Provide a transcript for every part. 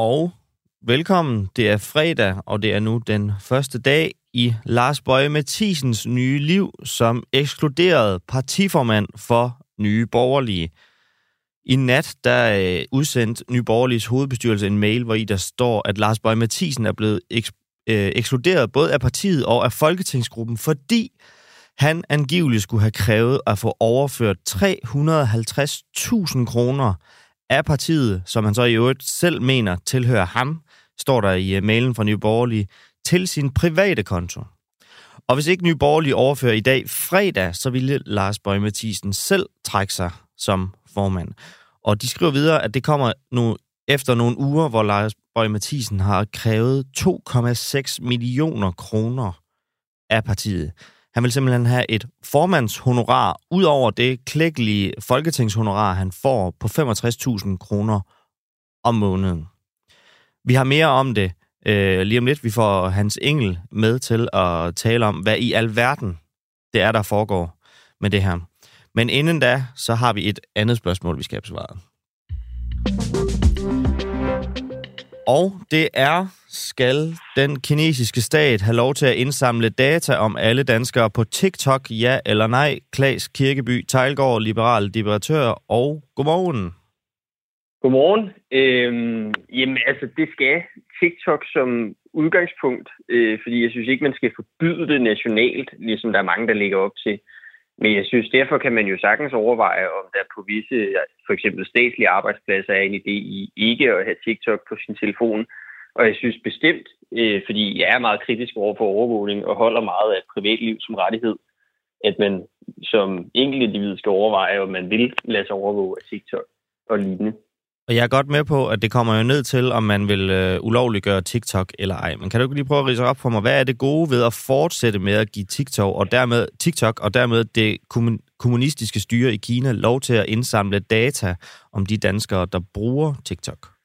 og velkommen. Det er fredag, og det er nu den første dag i Lars Bøje Mathisens nye liv som ekskluderet partiformand for Nye Borgerlige. I nat, der øh, udsendte Nye Borgerliges hovedbestyrelse en mail, hvor i der står, at Lars Bøje Mathisen er blevet eks- øh, ekskluderet både af partiet og af Folketingsgruppen, fordi han angiveligt skulle have krævet at få overført 350.000 kroner af partiet, som han så i øvrigt selv mener tilhører ham, står der i øh, mailen fra Nye Borgerlige, til sin private konto. Og hvis ikke Nye Borgerlige overfører i dag fredag, så ville Lars Bøge Mathisen selv trække sig som formand. Og de skriver videre, at det kommer nu efter nogle uger, hvor Lars Bøge Mathisen har krævet 2,6 millioner kroner af partiet. Han vil simpelthen have et formandshonorar, ud over det klækkelige folketingshonorar, han får på 65.000 kroner om måneden. Vi har mere om det øh, lige om lidt. Vi får Hans Engel med til at tale om, hvad i alverden det er, der foregår med det her. Men inden da, så har vi et andet spørgsmål, vi skal have besvaret. Og det er, skal den kinesiske stat have lov til at indsamle data om alle danskere på TikTok, ja eller nej? Klaas Kirkeby, Tejlgaard, liberal debattør, og godmorgen. Godmorgen. Øhm, jamen, altså, det skal TikTok som udgangspunkt, øh, fordi jeg synes ikke, man skal forbyde det nationalt, ligesom der er mange, der ligger op til. Men jeg synes, derfor kan man jo sagtens overveje, om der på visse, for eksempel statslige arbejdspladser, er en idé i ikke at have TikTok på sin telefon. Og jeg synes bestemt, øh, fordi jeg er meget kritisk over for overvågning og holder meget af privatliv som rettighed, at man som enkelt individ skal overveje, om man vil lade sig overvåge af TikTok og lignende. Og jeg er godt med på, at det kommer jo ned til, om man vil øh, ulovliggøre TikTok eller ej. Men kan du ikke lige prøve at rise op for mig, hvad er det gode ved at fortsætte med at give TikTok og dermed, TikTok og dermed det kommunistiske styre i Kina lov til at indsamle data om de danskere, der bruger TikTok?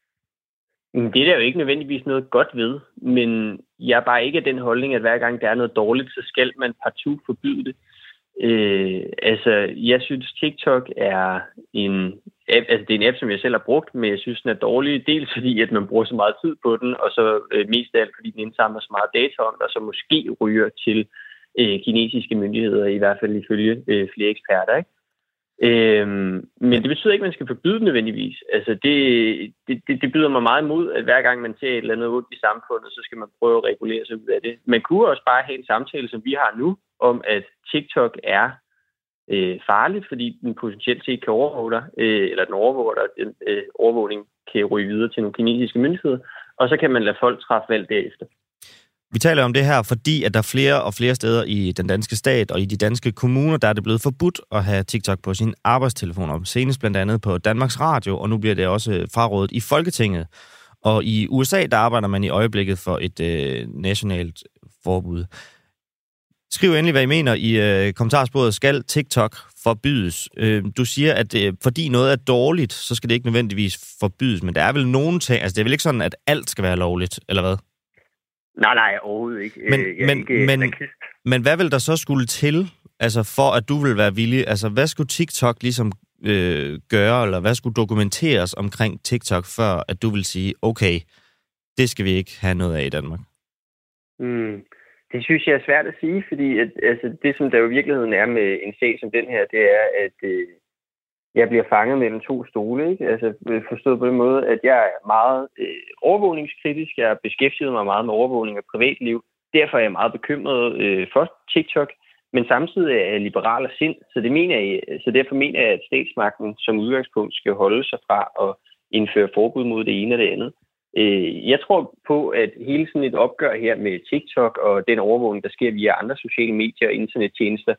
Det er der jo ikke nødvendigvis noget godt ved, men jeg er bare ikke af den holdning, at hver gang der er noget dårligt, så skal man partout forbyde det. Øh, altså, jeg synes, TikTok er en app, altså det er en app, som jeg selv har brugt, men jeg synes, den er dårlig. Dels fordi, at man bruger så meget tid på den, og så øh, mest af alt, fordi den indsamler så meget data om der så måske ryger til øh, kinesiske myndigheder, i hvert fald ifølge øh, flere eksperter. Ikke? Øhm, men det betyder ikke, at man skal forbyde den nødvendigvis. Altså det, det, det, det byder mig meget imod, at hver gang man ser et eller andet ondt i samfundet, så skal man prøve at regulere sig ud af det. Man kunne også bare have en samtale, som vi har nu, om at TikTok er øh, farligt, fordi den potentielt set kan overvåge dig, øh, eller den overvåger dig, den øh, overvågning kan ryge videre til nogle kinesiske myndigheder, og så kan man lade folk træffe valg derefter. Vi taler om det her, fordi at der er flere og flere steder i den danske stat og i de danske kommuner, der er det blevet forbudt at have TikTok på sin arbejdstelefoner. Senest blandt andet på Danmarks Radio, og nu bliver det også øh, frarådet i Folketinget. Og i USA, der arbejder man i øjeblikket for et øh, nationalt forbud. Skriv endelig, hvad I mener i øh, kommentarsporet. Skal TikTok forbydes? Øh, du siger, at øh, fordi noget er dårligt, så skal det ikke nødvendigvis forbydes. Men der er vel nogen ting... Altså, det er vel ikke sådan, at alt skal være lovligt, eller hvad? Nej, nej, overhovedet ikke. Men, men, ikke men, men hvad vil der så skulle til, altså for at du vil være villig? Altså, hvad skulle TikTok ligesom øh, gøre, eller hvad skulle dokumenteres omkring TikTok, før at du vil sige, okay, det skal vi ikke have noget af i Danmark? Mm. Det synes jeg er svært at sige, fordi at, altså, det, som der jo i virkeligheden er med en sag som den her, det er, at øh, jeg bliver fanget mellem to stole. Ikke? Altså øh, forstået på den måde, at jeg er meget øh, overvågningskritisk. Jeg har beskæftiget mig meget med overvågning af privatliv. Derfor er jeg meget bekymret øh, for TikTok. Men samtidig er jeg liberal af sind, så, det mener jeg, så derfor mener jeg, at statsmagten som udgangspunkt skal holde sig fra at indføre forbud mod det ene og det andet. Øh, jeg tror på, at hele sådan et opgør her med TikTok og den overvågning, der sker via andre sociale medier og internettjenester,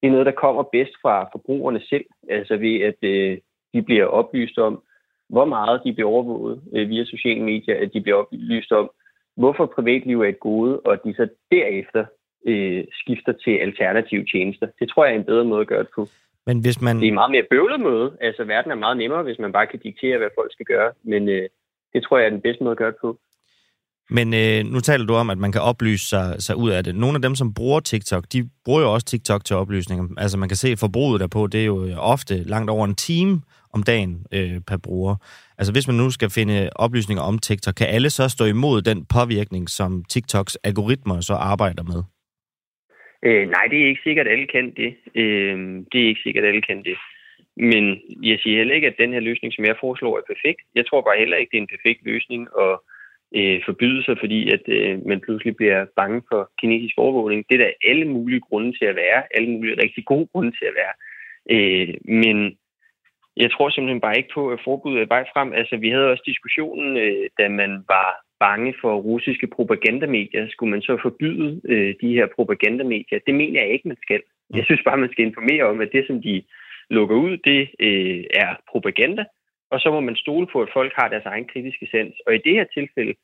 det er noget, der kommer bedst fra forbrugerne selv, altså ved at øh, de bliver oplyst om, hvor meget de bliver overvåget øh, via sociale medier, at de bliver oplyst om, hvorfor privatliv er et gode, og at de så derefter øh, skifter til alternative tjenester. Det tror jeg er en bedre måde at gøre det på. Men hvis man... Det er en meget mere bøvlet måde. Altså, verden er meget nemmere, hvis man bare kan diktere, hvad folk skal gøre. Men øh, det tror jeg er den bedste måde at gøre det på. Men øh, nu taler du om, at man kan oplyse sig, sig ud af det. Nogle af dem, som bruger TikTok, de bruger jo også TikTok til oplysninger. Altså man kan se forbruget derpå, det er jo øh, ofte langt over en time, om dagen øh, per bruger. Altså hvis man nu skal finde oplysninger om TikTok, kan alle så stå imod den påvirkning, som TikToks algoritmer så arbejder med? Øh, nej, det er ikke sikkert, at alle kan det. Øh, det er ikke sikkert, at alle kan det. Men jeg siger heller ikke, at den her løsning, som jeg foreslår, er perfekt. Jeg tror bare heller ikke, det er en perfekt løsning at øh, forbyde sig, fordi at øh, man pludselig bliver bange for kinesisk overvågning. Det er der alle mulige grunde til at være. Alle mulige rigtig gode grunde til at være. Øh, men jeg tror simpelthen bare ikke på, at forbuddet er vej frem. Altså, vi havde også diskussionen, øh, da man var bange for russiske propagandamedier. Skulle man så forbyde øh, de her propagandamedier? Det mener jeg ikke, man skal. Jeg synes bare, man skal informere om, at det, som de lukker ud, det øh, er propaganda. Og så må man stole på, at folk har deres egen kritiske sans. Og i det her tilfælde,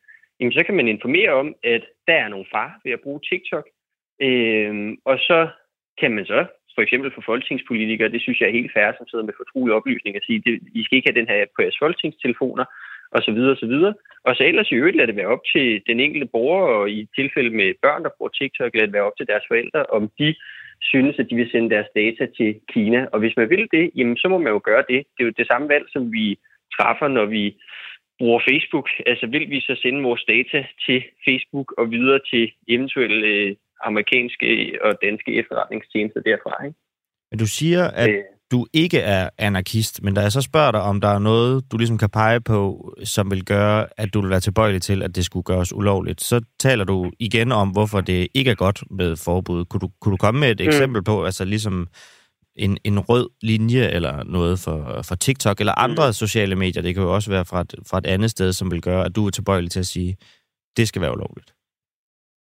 jamen, så kan man informere om, at der er nogle far ved at bruge TikTok. Øh, og så kan man så for eksempel for folketingspolitikere, det synes jeg er helt færre, som sidder med fortrolige oplysninger og siger, det, I skal ikke have den her på jeres folketingstelefoner, og så videre, og så videre. Og så ellers i øvrigt lader det være op til den enkelte borger, og i tilfælde med børn, der bruger TikTok, lade det være op til deres forældre, om de synes, at de vil sende deres data til Kina. Og hvis man vil det, jamen så må man jo gøre det. Det er jo det samme valg, som vi træffer, når vi bruger Facebook. Altså vil vi så sende vores data til Facebook og videre til eventuelle amerikanske og danske efterretningstjenester derfra. Ikke? Men du siger, at øh. Du ikke er anarkist, men da jeg så spørger dig, om der er noget, du ligesom kan pege på, som vil gøre, at du vil være tilbøjelig til, at det skulle gøres ulovligt, så taler du igen om, hvorfor det ikke er godt med forbud. Kunne du, kunne du komme med et mm. eksempel på, altså ligesom en, en rød linje eller noget for, for TikTok eller andre mm. sociale medier, det kan jo også være fra et, fra et andet sted, som vil gøre, at du er tilbøjelig til at sige, det skal være ulovligt?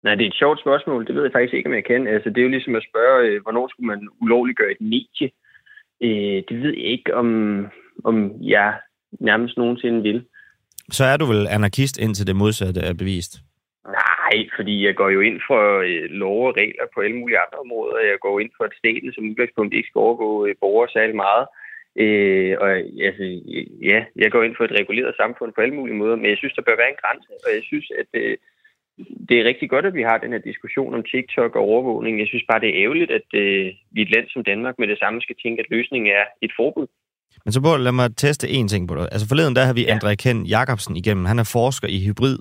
Nej, det er et sjovt spørgsmål. Det ved jeg faktisk ikke, om jeg kan. Altså, det er jo ligesom at spørge, øh, hvornår skulle man ulovliggøre et medie? Øh, det ved jeg ikke, om, om jeg nærmest nogensinde vil. Så er du vel anarkist, indtil det modsatte er bevist? Nej, fordi jeg går jo ind for øh, lov og regler på alle mulige andre områder. Jeg går ind for, at staten som udgangspunkt ikke skal overgå øh, borgere særlig meget. Øh, og altså, ja, jeg går ind for et reguleret samfund på alle mulige måder, men jeg synes, der bør være en grænse, og jeg synes, at øh, det er rigtig godt, at vi har den her diskussion om TikTok og overvågning. Jeg synes bare, det er ærgerligt, at øh, vi et land som Danmark med det samme skal tænke, at løsningen er et forbud. Men så lad mig teste en ting på dig. Altså forleden der har vi ja. André Ken Jacobsen igennem. Han er forsker i hybrid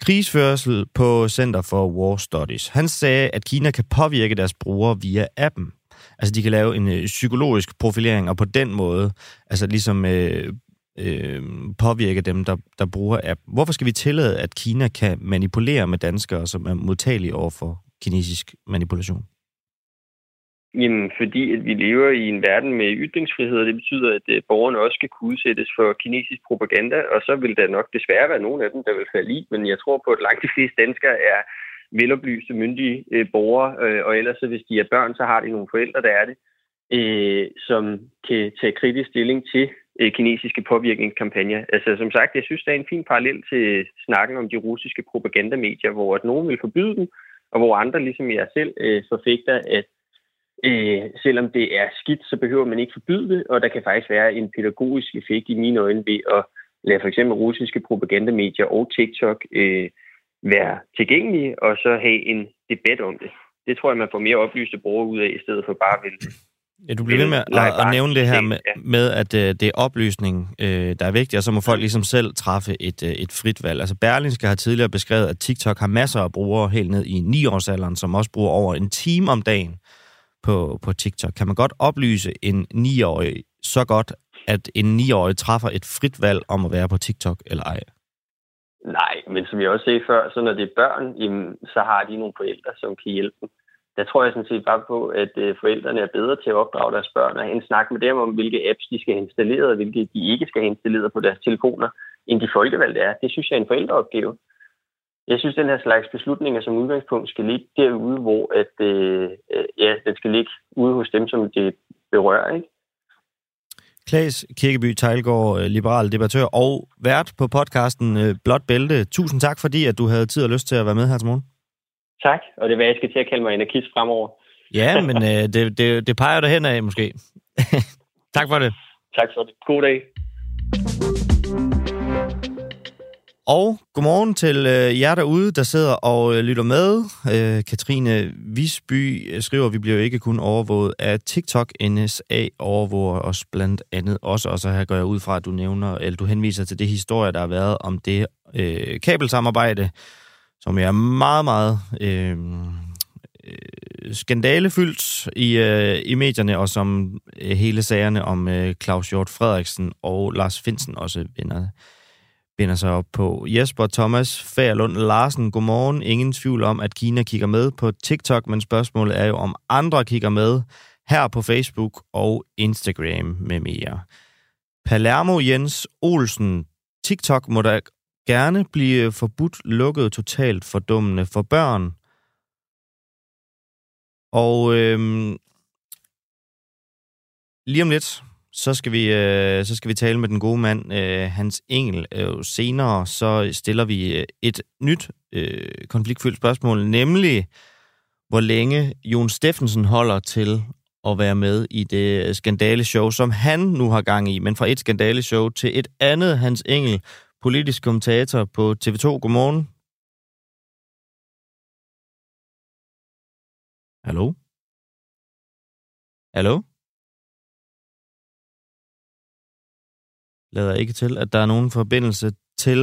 krigsførsel på Center for War Studies. Han sagde, at Kina kan påvirke deres brugere via appen. Altså de kan lave en øh, psykologisk profilering, og på den måde, altså ligesom øh, øh, påvirke dem, der, der bruger app. Hvorfor skal vi tillade, at Kina kan manipulere med danskere, som er modtagelige over for kinesisk manipulation? Jamen, fordi at vi lever i en verden med ytringsfrihed, og det betyder, at øh, borgerne også skal kunne udsættes for kinesisk propaganda, og så vil der nok desværre være nogle af dem, der vil falde i, men jeg tror på, at langt de fleste danskere er veloplyste, myndige øh, borgere, øh, og ellers så hvis de er børn, så har de nogle forældre, der er det, øh, som kan tage kritisk stilling til øh, kinesiske påvirkningskampagner. Altså som sagt, jeg synes, der er en fin parallel til snakken om de russiske propagandamedier, hvor at nogen vil forbyde dem, og hvor andre, ligesom jeg selv, øh, forfægter, at øh, selvom det er skidt, så behøver man ikke forbyde det, og der kan faktisk være en pædagogisk effekt i mine øjne ved at lade for eksempel russiske propagandamedier og TikTok øh, være tilgængelige, og så have en debat om det. Det tror jeg, man får mere oplyste borgere ud af, i stedet for bare at Ja, du bliver ved med at, at, at nævne det her med, med at uh, det er oplysning, uh, der er vigtigt, og så må folk ligesom selv træffe et, uh, et frit valg. Altså Berlingske har tidligere beskrevet, at TikTok har masser af brugere helt ned i 9-årsalderen, som også bruger over en time om dagen på, på TikTok. Kan man godt oplyse en 9-årig så godt, at en 9-årig træffer et frit valg om at være på TikTok eller ej? Nej, men som jeg også sagde før, så når det er børn, jamen, så har de nogle forældre, som kan hjælpe dem der tror jeg sådan set bare på, at øh, forældrene er bedre til at opdrage deres børn og en snak med dem om, hvilke apps de skal have installeret, og hvilke de ikke skal have installeret på deres telefoner, end de folkevalgte er. Det synes jeg er en forældreopgave. Jeg synes, den her slags beslutninger som udgangspunkt skal ligge derude, hvor at, øh, øh ja, den skal ligge ude hos dem, som det berører. Ikke? Klaas Kirkeby Tejlgaard, øh, liberal debattør og vært på podcasten øh, Blot Bælte. Tusind tak, fordi at du havde tid og lyst til at være med her til morgen. Tak, og det er, hvad jeg skal til at kalde mig anarkist fremover. Ja, men øh, det, det, det peger der hen af, måske. tak for det. Tak for det. God dag. Og godmorgen til øh, jer derude, der sidder og øh, lytter med. Øh, Katrine Visby skriver, at vi bliver ikke kun overvåget af TikTok. NSA overvåger os blandt andet også, og så her går jeg ud fra, at du nævner, eller du henviser til det historie, der har været om det øh, kabelsamarbejde, som er meget, meget øh, øh, skandalefyldt i, øh, i medierne, og som øh, hele sagerne om øh, Claus Hjort Frederiksen og Lars Finsen også vinder binder sig op på. Jesper Thomas Færlund Larsen, godmorgen. Ingen tvivl om, at Kina kigger med på TikTok, men spørgsmålet er jo, om andre kigger med her på Facebook og Instagram med mere. Palermo Jens Olsen, TikTok må da gerne blive forbudt, lukket, totalt fordummende for børn. Og øhm, lige om lidt, så skal vi, øh, så skal vi tale med den gode mand, øh, Hans Engel. Øh, senere så stiller vi øh, et nyt øh, konfliktfyldt spørgsmål, nemlig hvor længe Jon Steffensen holder til at være med i det øh, skandaleshow, som han nu har gang i, men fra et skandaleshow til et andet. Hans Engel, politisk kommentator på TV2. Godmorgen. Hallo? Hallo? lader ikke til, at der er nogen forbindelse til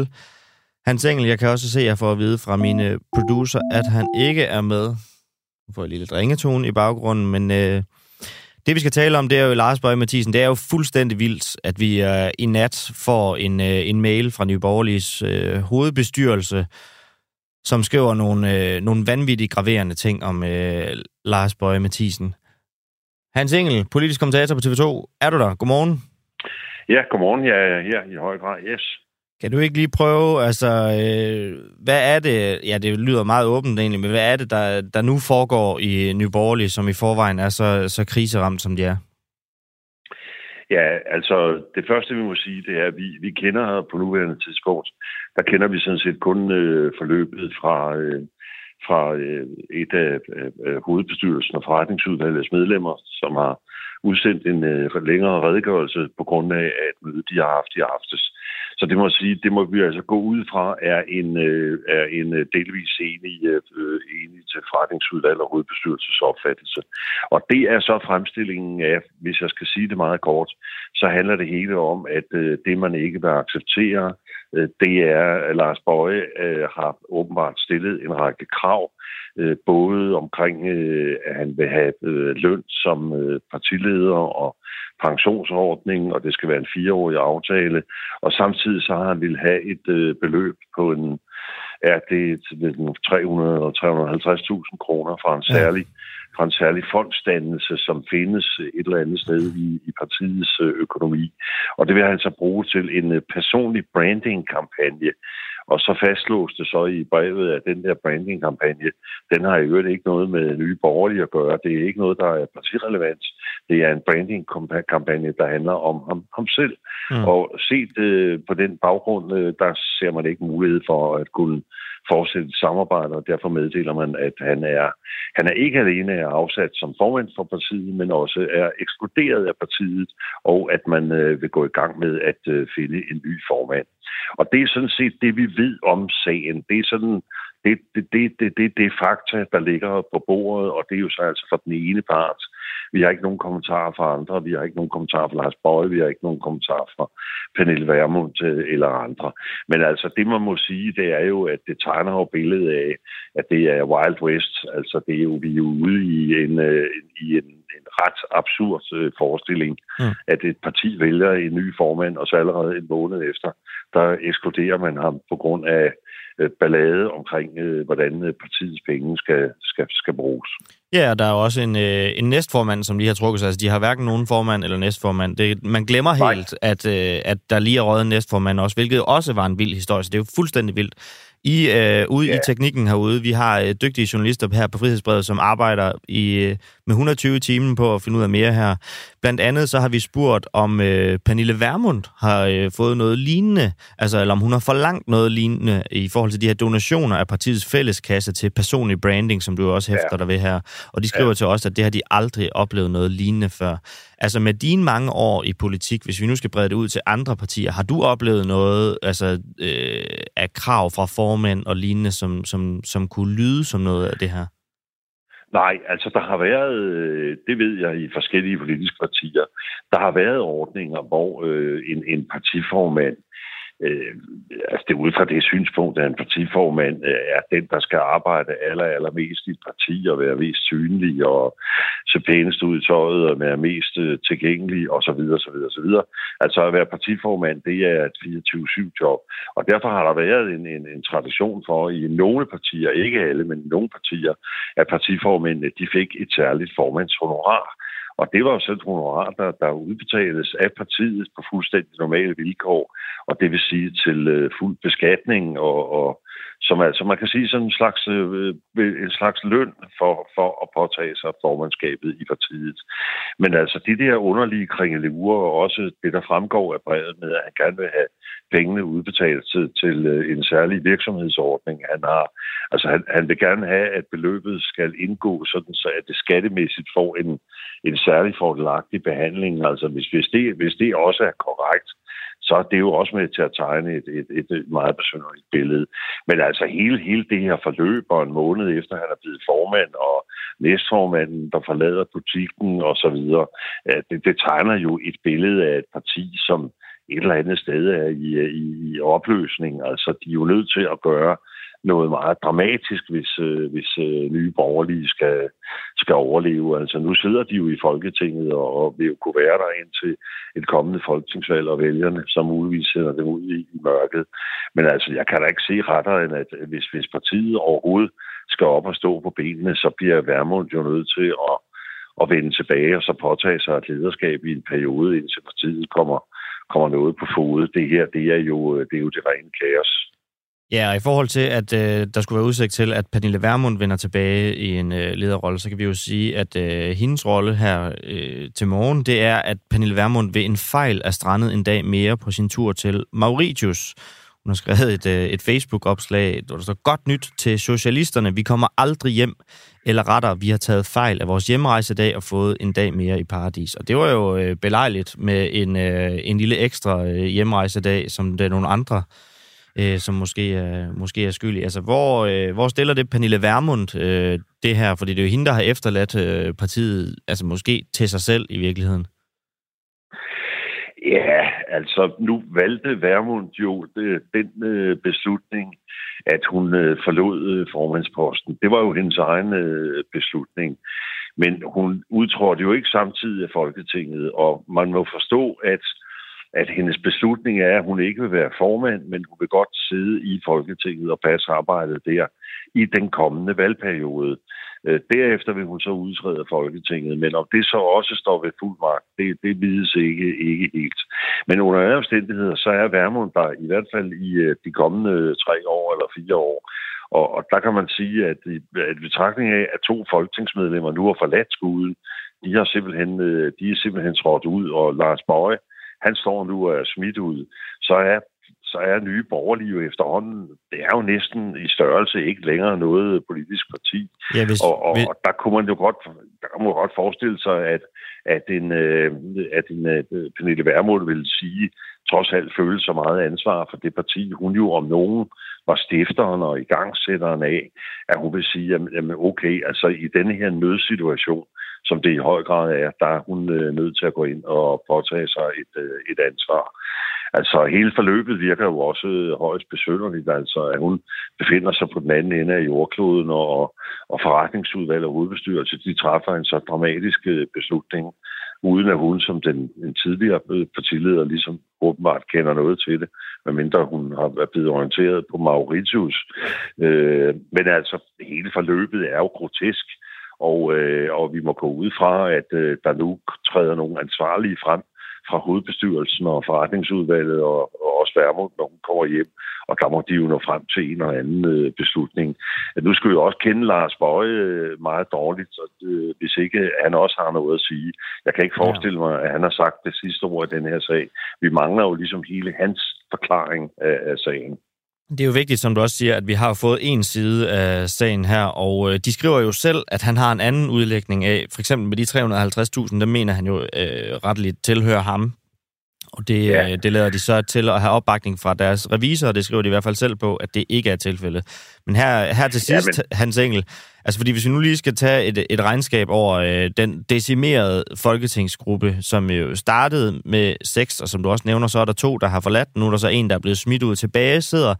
Hans Engel. Jeg kan også se, at jeg får at vide fra mine producer, at han ikke er med. Nu får jeg lige lidt ringetone i baggrunden, men øh, det vi skal tale om, det er jo Lars Bøge Mathisen. Det er jo fuldstændig vildt, at vi øh, i nat får en, øh, en mail fra Nye Borgerliges øh, hovedbestyrelse, som skriver nogle, øh, nogle vanvittigt graverende ting om øh, Lars Bøge Mathisen. Hans Engel, politisk kommentator på TV2. Er du der? Godmorgen. Ja, godmorgen. Jeg er her i høj grad, yes. Kan du ikke lige prøve, altså, øh, hvad er det, ja, det lyder meget åbent egentlig, men hvad er det, der, der nu foregår i Nyborgerlig, som i forvejen er så, så kriseramt, som de er? Ja, altså, det første, vi må sige, det er, at vi, vi kender her på nuværende tidspunkt, der kender vi sådan set kun øh, forløbet fra, øh, fra øh, et af øh, hovedbestyrelsen og forretningsudvalgets medlemmer, som har udsendt en øh, længere redegørelse på grund af, at møde, de har haft i aftes. Så det må sige, det må vi altså gå ud fra, er en, øh, er en øh, delvis enig, øh, øh, enig til forretningsudvalg og hovedbestyrelses opfattelse. Og det er så fremstillingen af, hvis jeg skal sige det meget kort, så handler det hele om, at øh, det man ikke vil acceptere, øh, det er, at Lars Bøje øh, har åbenbart stillet en række krav øh, både omkring, øh, at han vil have øh, løn som øh, partileder og pensionsordning, og det skal være en fireårig aftale, og samtidig så har han vil have et øh, beløb på en er det 300 eller 350.000 kroner fra en særlig ja fra en særlig fondsdannelse, som findes et eller andet sted i, i partiets øh, økonomi. Og det vil han så bruge til en øh, personlig branding-kampagne, og så fastslås det så i brevet, at den der branding-kampagne, den har i øvrigt ikke noget med nye borgerlige at gøre. Det er ikke noget, der er partirelevant. Det er en branding-kampagne, der handler om ham, ham selv. Mm. Og set øh, på den baggrund, øh, der ser man ikke mulighed for at kunne fortsætte samarbejdet, og derfor meddeler man, at han er, han er ikke alene er afsat som formand for partiet, men også er ekskluderet af partiet, og at man øh, vil gå i gang med at øh, finde en ny formand. Og det er sådan set det, vi ved om sagen. Det er sådan det, det, det, det, det, det er fakta, der ligger på bordet, og det er jo så altså for den ene part. Vi har ikke nogen kommentarer fra andre, vi har ikke nogen kommentarer fra Lars Bøje, vi har ikke nogen kommentarer fra Pernille Vermund eller andre. Men altså, det man må sige, det er jo, at det tegner jo billedet af, at det er Wild West. Altså, det er jo, vi er jo ude i en, øh, i en, en ret absurd øh, forestilling, mm. at et parti vælger en ny formand, og så allerede en måned efter, der ekskluderer man ham på grund af Øh, ballade omkring, øh, hvordan øh, partiets penge skal, skal, skal bruges. Ja, og der er også en, øh, en næstformand, som lige har trukket sig. Altså, de har hverken nogen formand eller næstformand. Det, man glemmer Nej. helt, at, øh, at der lige er røget næstformand også, hvilket også var en vild historie, så det er jo fuldstændig vildt. I øh, ude ja. i teknikken herude, vi har øh, dygtige journalister her på Frihedsbrevet, som arbejder i, øh, med 120 timer på at finde ud af mere her. Blandt andet så har vi spurgt, om øh, Pernille Vermund har øh, fået noget lignende, altså eller om hun har forlangt noget lignende i forhold til de her donationer af partiets fælleskasse til personlig branding, som du også hæfter ja. dig ved her. Og de skriver ja. til os, at det har de aldrig oplevet noget lignende før. Altså med dine mange år i politik, hvis vi nu skal brede det ud til andre partier, har du oplevet noget altså, øh, af krav fra formænd og lignende, som, som, som kunne lyde som noget af det her? Nej, altså der har været, øh, det ved jeg i forskellige politiske partier, der har været ordninger, hvor øh, en, en partiformand øh, altså det er ud fra det synspunkt, at en partiformand øh, er den, der skal arbejde aller, allermest i et parti og være mest synlig og se pænest ud i tøjet og være mest øh, tilgængelig osv. osv. osv. Altså at være partiformand, det er et 24-7-job. Og derfor har der været en, en, en tradition for i nogle partier, ikke alle, men nogle partier, at partiformændene de fik et særligt formandshonorar. Og det var jo sådan et honorar, der, der udbetales af partiet på fuldstændig normale vilkår, og det vil sige til øh, fuld beskatning, og, og som altså, man kan sige sådan en slags, øh, øh en slags løn for, for at påtage sig formandskabet i partiet. Men altså, de der underlige kringelurer, og også det, der fremgår af brevet med, at han gerne vil have pengene udbetalt til, til øh, en særlig virksomhedsordning, han har. Altså, han, han vil gerne have, at beløbet skal indgå, sådan så at det skattemæssigt får en, en særlig fordelagtig behandling. Altså, hvis, hvis, det, hvis det også er korrekt, så er det jo også med til at tegne et, et, et meget personligt billede. Men altså hele, hele det her forløb, og en måned efter han er blevet formand, og næstformanden, der forlader butikken og så videre, det, det tegner jo et billede af et parti, som et eller andet sted er i, i, i opløsning. Altså, de er jo nødt til at gøre noget meget dramatisk, hvis, øh, hvis øh, nye borgerlige skal, skal overleve. Altså nu sidder de jo i Folketinget og, og vil jo kunne være der indtil et kommende folketingsvalg, og vælgerne som muligvis sender dem ud i, i mørket. Men altså, jeg kan da ikke se rettere end, at hvis, hvis partiet overhovedet skal op og stå på benene, så bliver Værmund jo nødt til at, at vende tilbage og så påtage sig et lederskab i en periode, indtil partiet kommer, kommer noget på fod. Det her, det er jo det, er jo det rene kaos. Ja, og i forhold til, at øh, der skulle være udsigt til, at Pernille Vermund vender tilbage i en øh, lederrolle, så kan vi jo sige, at øh, hendes rolle her øh, til morgen, det er, at Pernille Vermund ved en fejl er strandet en dag mere på sin tur til Mauritius. Hun har skrevet et, øh, et Facebook-opslag, hvor der står, godt nyt til socialisterne, vi kommer aldrig hjem, eller rettere, vi har taget fejl af vores hjemrejsedag og fået en dag mere i paradis. Og det var jo øh, belejligt med en, øh, en lille ekstra øh, hjemrejsedag, som det er nogle andre øh, som måske er, måske er skyldig. Altså, hvor, øh, hvor stiller det Pernille Vermund øh, det her? Fordi det er jo hende, der har efterladt øh, partiet, altså måske til sig selv i virkeligheden. Ja, altså nu valgte Vermund jo det, den øh, beslutning, at hun øh, forlod øh, formandsposten. Det var jo hendes egen øh, beslutning. Men hun udtrådte jo ikke samtidig af Folketinget, og man må forstå, at at hendes beslutning er, at hun ikke vil være formand, men hun vil godt sidde i Folketinget og passe arbejdet der i den kommende valgperiode. Øh, derefter vil hun så udtræde Folketinget, men om det så også står ved fuld magt, det, det vides ikke, ikke helt. Men under andre omstændigheder, så er Værmund der i hvert fald i øh, de kommende tre år eller fire år. Og, og der kan man sige, at i at betragtning af, at to folketingsmedlemmer nu har forladt skuden, de har simpelthen, øh, de er simpelthen trådt ud, og Lars Bøje, han står nu og er smidt ud, så er så er nye borgerlige efterhånden, det er jo næsten i størrelse ikke længere noget politisk parti. Ja, hvis, og, og, hvis... og der kunne man jo godt, der kunne man godt forestille sig, at, at en, øh, at en uh, Pernille Vermund ville sige, trods alt føle så meget ansvar for det parti, hun jo om nogen var stifteren og igangsætteren af, at hun vil sige, jamen okay, altså i denne her nødsituation, som det i høj grad er, der er hun øh, nødt til at gå ind og påtage sig et, øh, et ansvar. Altså hele forløbet virker jo også højst besønderligt, altså at hun befinder sig på den anden ende af jordkloden, og, og forretningsudvalg og hovedbestyrelse, de træffer en så dramatisk øh, beslutning, uden at hun som den, den tidligere partileder ligesom åbenbart kender noget til det, medmindre hun har blevet orienteret på Mauritius. Øh, men altså, hele forløbet er jo grotesk. Og, øh, og vi må gå ud fra, at øh, der nu træder nogle ansvarlige frem fra hovedbestyrelsen og forretningsudvalget og, og også Værmund, når hun kommer hjem, og der må de jo nå frem til en eller anden øh, beslutning. At nu skulle jo også kende Lars Bøje øh, meget dårligt, så, øh, hvis ikke han også har noget at sige. Jeg kan ikke forestille mig, at han har sagt det sidste ord i den her sag. Vi mangler jo ligesom hele hans forklaring af, af sagen. Det er jo vigtigt, som du også siger, at vi har fået en side af sagen her, og øh, de skriver jo selv, at han har en anden udlægning af, for eksempel med de 350.000, der mener han jo øh, retteligt tilhører ham. Og det, ja. øh, det lader de så til at have opbakning fra deres revisor, og det skriver de i hvert fald selv på, at det ikke er tilfældet. Men her, her til sidst, ja, men... Hans Engel, altså fordi hvis vi nu lige skal tage et, et regnskab over øh, den decimerede folketingsgruppe, som jo startede med seks, og som du også nævner, så er der to, der har forladt, nu er der så en, der er blevet smidt ud tilbage, sidder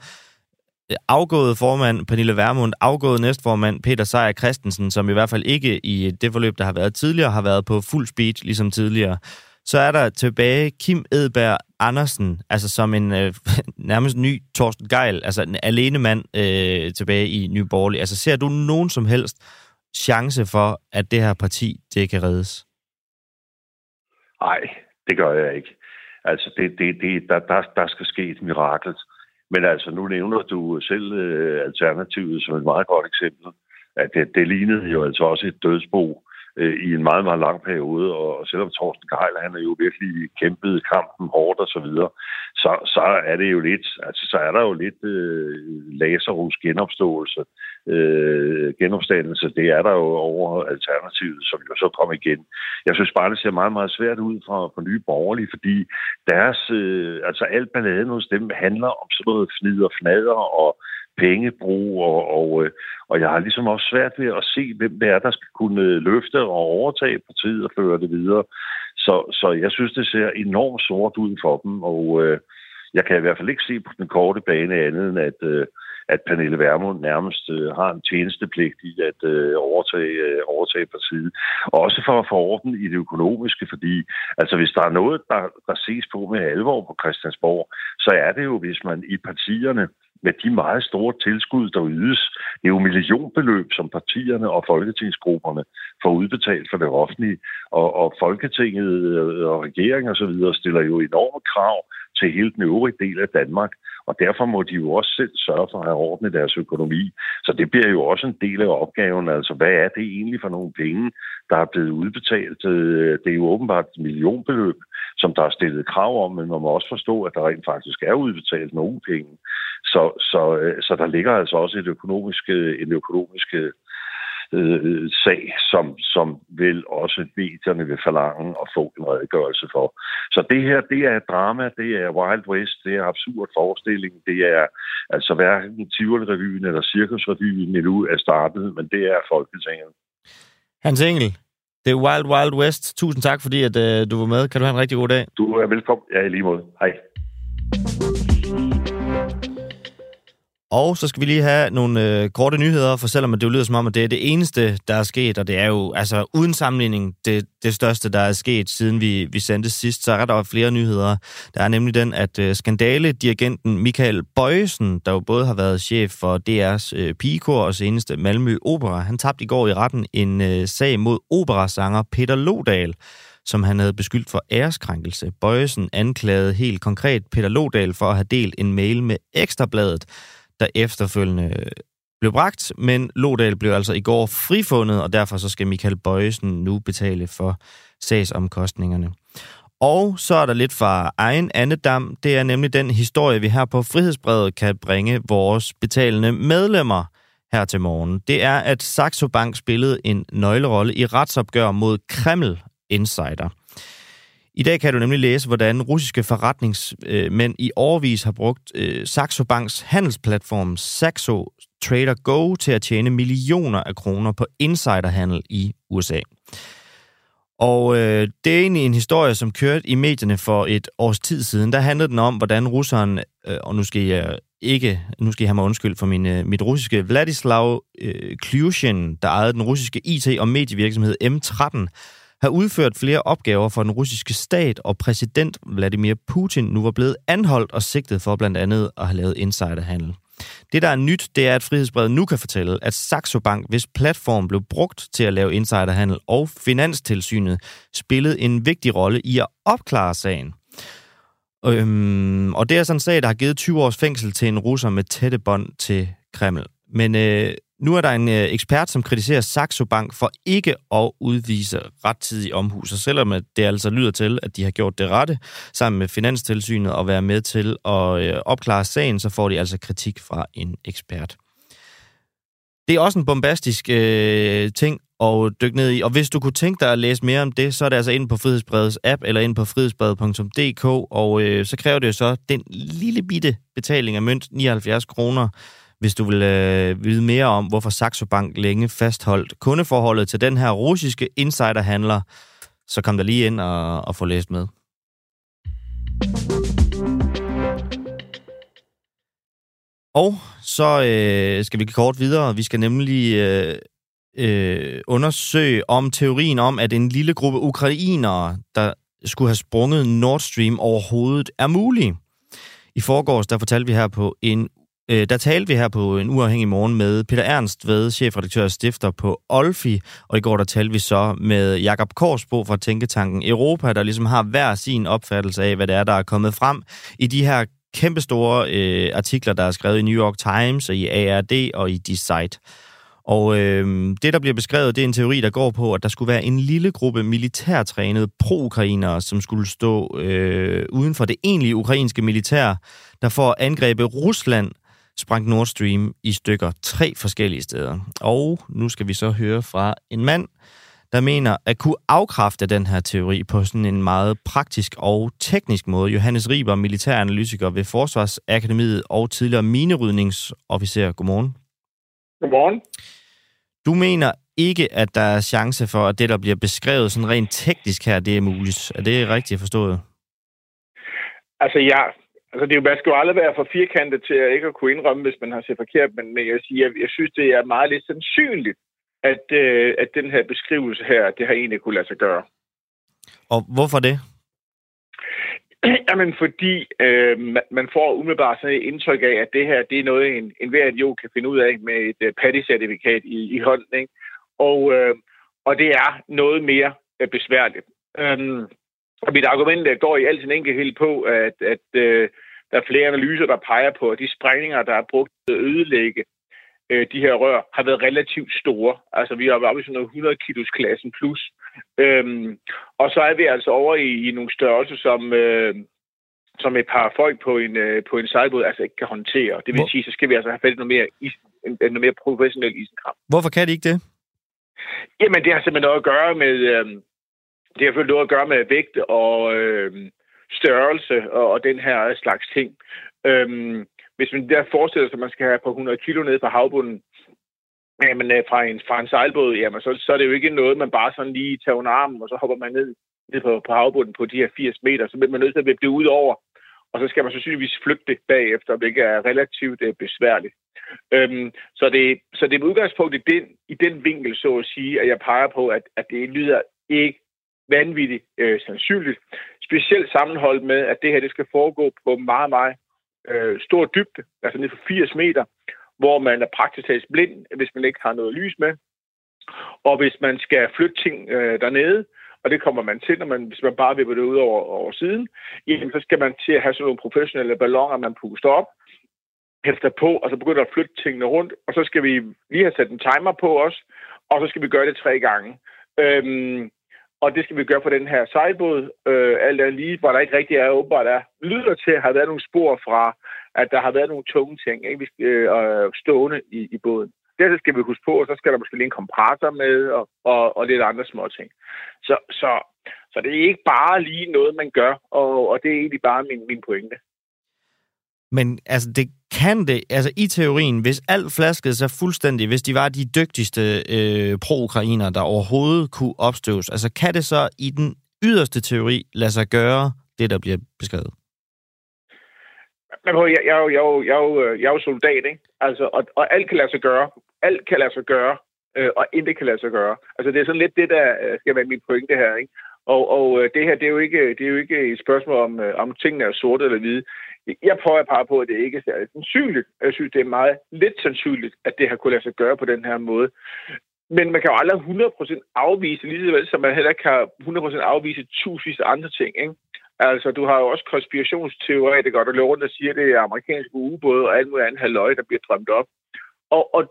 øh, afgået formand Pernille Vermund, afgået næstformand Peter Sejer Christensen, som i hvert fald ikke i det forløb, der har været tidligere, har været på fuld speed, ligesom tidligere. Så er der tilbage Kim Edberg Andersen, altså som en øh, nærmest ny Torsten Geil, altså en alene mand øh, tilbage i Nye Borgerlige. Altså ser du nogen som helst chance for, at det her parti, det kan reddes? Nej, det gør jeg ikke. Altså, det, det, det, der, der, der skal ske et mirakel. Men altså, nu nævner du selv øh, Alternativet som et meget godt eksempel. At det, det lignede jo altså også et dødsbo øh, i en meget, meget lang periode, og selvom Thorsten Geil, han er jo virkelig kæmpet kampen hårdt og så videre, så, så er det jo lidt, altså så er der jo lidt øh, Lazarus genopståelse, øh, genopstandelse, det er der jo over alternativet, som jo så kom igen. Jeg synes bare, det ser meget, meget svært ud for, for nye borgerlige, fordi deres, øh, altså alt balladen hos dem handler om sådan noget fnid og fnader og pengebrug, og, og, og jeg har ligesom også svært ved at se, hvem det er, der skal kunne øh, løfte og overtage partiet og føre det videre. Så, så jeg synes, det ser enormt sort ud for dem, og øh, jeg kan i hvert fald ikke se på den korte bane andet end, at, øh, at Pernille Vermund nærmest øh, har en tjenestepligt i at øh, overtage, øh, overtage partiet. Også for at få orden i det økonomiske, fordi altså, hvis der er noget, der, der ses på med alvor på Christiansborg, så er det jo, hvis man i partierne med de meget store tilskud, der ydes. Det er jo millionbeløb, som partierne og folketingsgrupperne får udbetalt for det offentlige. Og, og Folketinget øh, og regeringen osv. stiller jo enorme krav til hele den øvrige del af Danmark. Og derfor må de jo også selv sørge for at have orden i deres økonomi. Så det bliver jo også en del af opgaven. Altså, hvad er det egentlig for nogle penge, der er blevet udbetalt? Øh, det er jo åbenbart et millionbeløb, som der er stillet krav om, men man må også forstå, at der rent faktisk er udbetalt nogle penge. Så, så, så der ligger altså også et økonomisk, en økonomisk øh, sag, som, som vil også medierne vil forlange at få en redegørelse for. Så det her, det er drama, det er Wild West, det er absurd forestilling, det er altså hverken Tivoli-revyen eller Cirkusrevyen endnu er startet, men det er Folketinget. Hans Engel, det er Wild Wild West. Tusind tak, fordi at, øh, du var med. Kan du have en rigtig god dag? Du er velkommen. Ja, i lige måde. Hej. Og så skal vi lige have nogle øh, korte nyheder, for selvom det jo lyder som om, at det er det eneste, der er sket, og det er jo altså uden sammenligning det, det største, der er sket, siden vi, vi sendte sidst, så er der flere nyheder. Der er nemlig den, at øh, skandale-dirigenten Michael Bøjesen, der jo både har været chef for DR's øh, pigekor og seneste Malmø Opera, han tabte i går i retten en øh, sag mod operasanger Peter Lodal, som han havde beskyldt for æreskrænkelse. Bøjesen anklagede helt konkret Peter Lodal for at have delt en mail med Ekstrabladet, der efterfølgende blev bragt, men Lodal blev altså i går frifundet, og derfor så skal Michael Bøjesen nu betale for sagsomkostningerne. Og så er der lidt fra egen andedam. Det er nemlig den historie, vi her på Frihedsbrevet kan bringe vores betalende medlemmer her til morgen. Det er, at Saxo Bank spillede en nøglerolle i retsopgør mod Kreml Insider. I dag kan du nemlig læse, hvordan russiske forretningsmænd i årvis har brugt øh, Saxo Banks handelsplatform Saxo Trader Go til at tjene millioner af kroner på insiderhandel i USA. Og øh, det er egentlig en historie, som kørte i medierne for et års tid siden. Der handlede den om, hvordan russeren, øh, og nu skal jeg ikke, nu skal jeg have mig undskyld for min, øh, mit russiske, Vladislav øh, Klyushin, der ejede den russiske IT- og medievirksomhed M13, har udført flere opgaver for den russiske stat, og præsident Vladimir Putin nu var blevet anholdt og sigtet for blandt andet at have lavet insiderhandel. Det, der er nyt, det er, at Frihedsbrevet nu kan fortælle, at Saxo Bank, hvis platform blev brugt til at lave insiderhandel, og Finanstilsynet spillede en vigtig rolle i at opklare sagen. Øhm, og det er sådan en sag, der har givet 20 års fængsel til en russer med tætte bånd til Kreml. Men øh, nu er der en øh, ekspert, som kritiserer Saxo Bank for ikke at udvise rettidig omhu. og selvom det altså lyder til, at de har gjort det rette sammen med Finanstilsynet og være med til at øh, opklare sagen, så får de altså kritik fra en ekspert. Det er også en bombastisk øh, ting at dykke ned i. Og hvis du kunne tænke dig at læse mere om det, så er det altså ind på Frihedsbredets app eller ind på frihedsbredet.dk, og øh, så kræver det jo så den lille bitte betaling af mønt, 79 kroner, hvis du vil øh, vide mere om, hvorfor Saxo Bank længe fastholdt kundeforholdet til den her russiske insiderhandler, så kom der lige ind og, og få læst med. Og så øh, skal vi kort videre. Vi skal nemlig øh, øh, undersøge om teorien om, at en lille gruppe ukrainere, der skulle have sprunget Nord Stream overhovedet, er mulig. I forgårs, der fortalte vi her på en øh, der talte vi her på en uafhængig morgen med Peter Ernst ved chefredaktør og stifter på Olfi, og i går der talte vi så med Jakob Korsbo fra Tænketanken Europa, der ligesom har hver sin opfattelse af, hvad det er, der er kommet frem i de her kæmpestore øh, artikler, der er skrevet i New York Times og i ARD og i Decide. Og øh, det, der bliver beskrevet, det er en teori, der går på, at der skulle være en lille gruppe militærtrænede pro-ukrainere, som skulle stå øh, uden for det egentlige ukrainske militær, der får angrebet Rusland sprang Nord Stream i stykker tre forskellige steder. Og nu skal vi så høre fra en mand, der mener at kunne afkræfte den her teori på sådan en meget praktisk og teknisk måde. Johannes Riber, militæranalytiker ved Forsvarsakademiet og tidligere minerydningsofficer. Godmorgen. Godmorgen. Du mener ikke, at der er chance for, at det, der bliver beskrevet sådan rent teknisk her, det er muligt. Er det rigtigt forstået? Altså, ja, Altså, det er jo, man skal jo aldrig være for firkantet til at ikke at kunne indrømme, hvis man har set forkert, men, jeg, siger, jeg, jeg synes, det er meget lidt sandsynligt, at, øh, at den her beskrivelse her, det har egentlig kunne lade sig gøre. Og hvorfor det? Jamen, fordi øh, man får umiddelbart sådan et indtryk af, at det her, det er noget, en, en hver idiot kan finde ud af med et uh, PADI-certifikat i, i hånden, ikke? Og, øh, og det er noget mere uh, besværligt. Um, og mit argument går i al sin enkelhed på, at, at øh, der er flere analyser, der peger på, at de sprængninger, der er brugt til at ødelægge øh, de her rør, har været relativt store. Altså vi har været oppe i sådan noget 100 kilos klassen plus. Øhm, og så er vi altså over i, i nogle størrelser, som, øh, som et par folk på en, øh, på en sejlbåd altså ikke kan håndtere. Det vil Hvor... sige, så skal vi altså have fat i noget mere, is, noget mere professionel isenkram. Hvorfor kan de ikke det? Jamen, det har simpelthen noget at gøre med... Øh, det har selvfølgelig noget at gøre med vægt og øh, størrelse og, og den her slags ting. Øhm, hvis man der forestiller sig, at man skal have på 100 kilo ned på havbunden, jamen, øh, fra, en, fra en sejlbåd, jamen, så, så er det jo ikke noget, man bare sådan lige tager under armen, og så hopper man ned, ned på, på havbunden på de her 80 meter. Så bliver man nødt til at vippe det ud over, og så skal man sandsynligvis flygte bagefter, hvilket er relativt øh, besværligt. Øhm, så, det, så det er med udgangspunkt i den, i den vinkel, så at sige, at jeg peger på, at, at det lyder ikke vanvittigt øh, sandsynligt. Specielt sammenholdt med, at det her det skal foregå på meget, meget øh, stor dybde, altså ned for 80 meter, hvor man er praktisk talt blind, hvis man ikke har noget lys med. Og hvis man skal flytte ting øh, dernede, og det kommer man til, når man, hvis man bare vipper det ud over, over siden, jamen, så skal man til at have sådan nogle professionelle balloner, man puster op, hæfter på, og så begynder at flytte tingene rundt, og så skal vi lige have sat en timer på os, og så skal vi gøre det tre gange. Øhm, og det skal vi gøre på den her sejlbåd. Øh, alt andet lige, hvor der ikke rigtig er åbenbart er. Lyder til at have været nogle spor fra, at der har været nogle tunge ting ikke? Øh, stående i, i båden. Det skal vi huske på, og så skal der måske lige en kompressor med, og, og, og lidt andre små ting. Så, så, så det er ikke bare lige noget, man gør, og, og det er egentlig bare min, min pointe. Men altså, det kan det, altså i teorien, hvis alt flaskede sig fuldstændig, hvis de var de dygtigste øh, pro-ukrainere, der overhovedet kunne opstøves, altså kan det så i den yderste teori lade sig gøre det, der bliver beskrevet? Men jeg, jeg, jeg, jeg, jeg, jeg er jo soldat, ikke? Altså, og, og alt kan lade sig gøre. Alt kan lade sig gøre, øh, og intet kan lade sig gøre. Altså, det er sådan lidt det, der øh, skal være min pointe her, ikke? Og, og øh, det her, det er, jo ikke, det er jo ikke et spørgsmål om, øh, om tingene er sorte eller hvide. Jeg prøver bare på, at det ikke er særlig sandsynligt. Jeg synes, det er meget lidt sandsynligt, at det har kunne lade sig gøre på den her måde. Men man kan jo aldrig 100% afvise, lige vel som man heller kan 100% afvise tusindvis af andre ting. Ikke? Altså, du har jo også konspirationsteoretikere, der løber rundt og siger, at det er amerikanske ubåde og alt muligt andet halvøje, der bliver drømt op. Og, og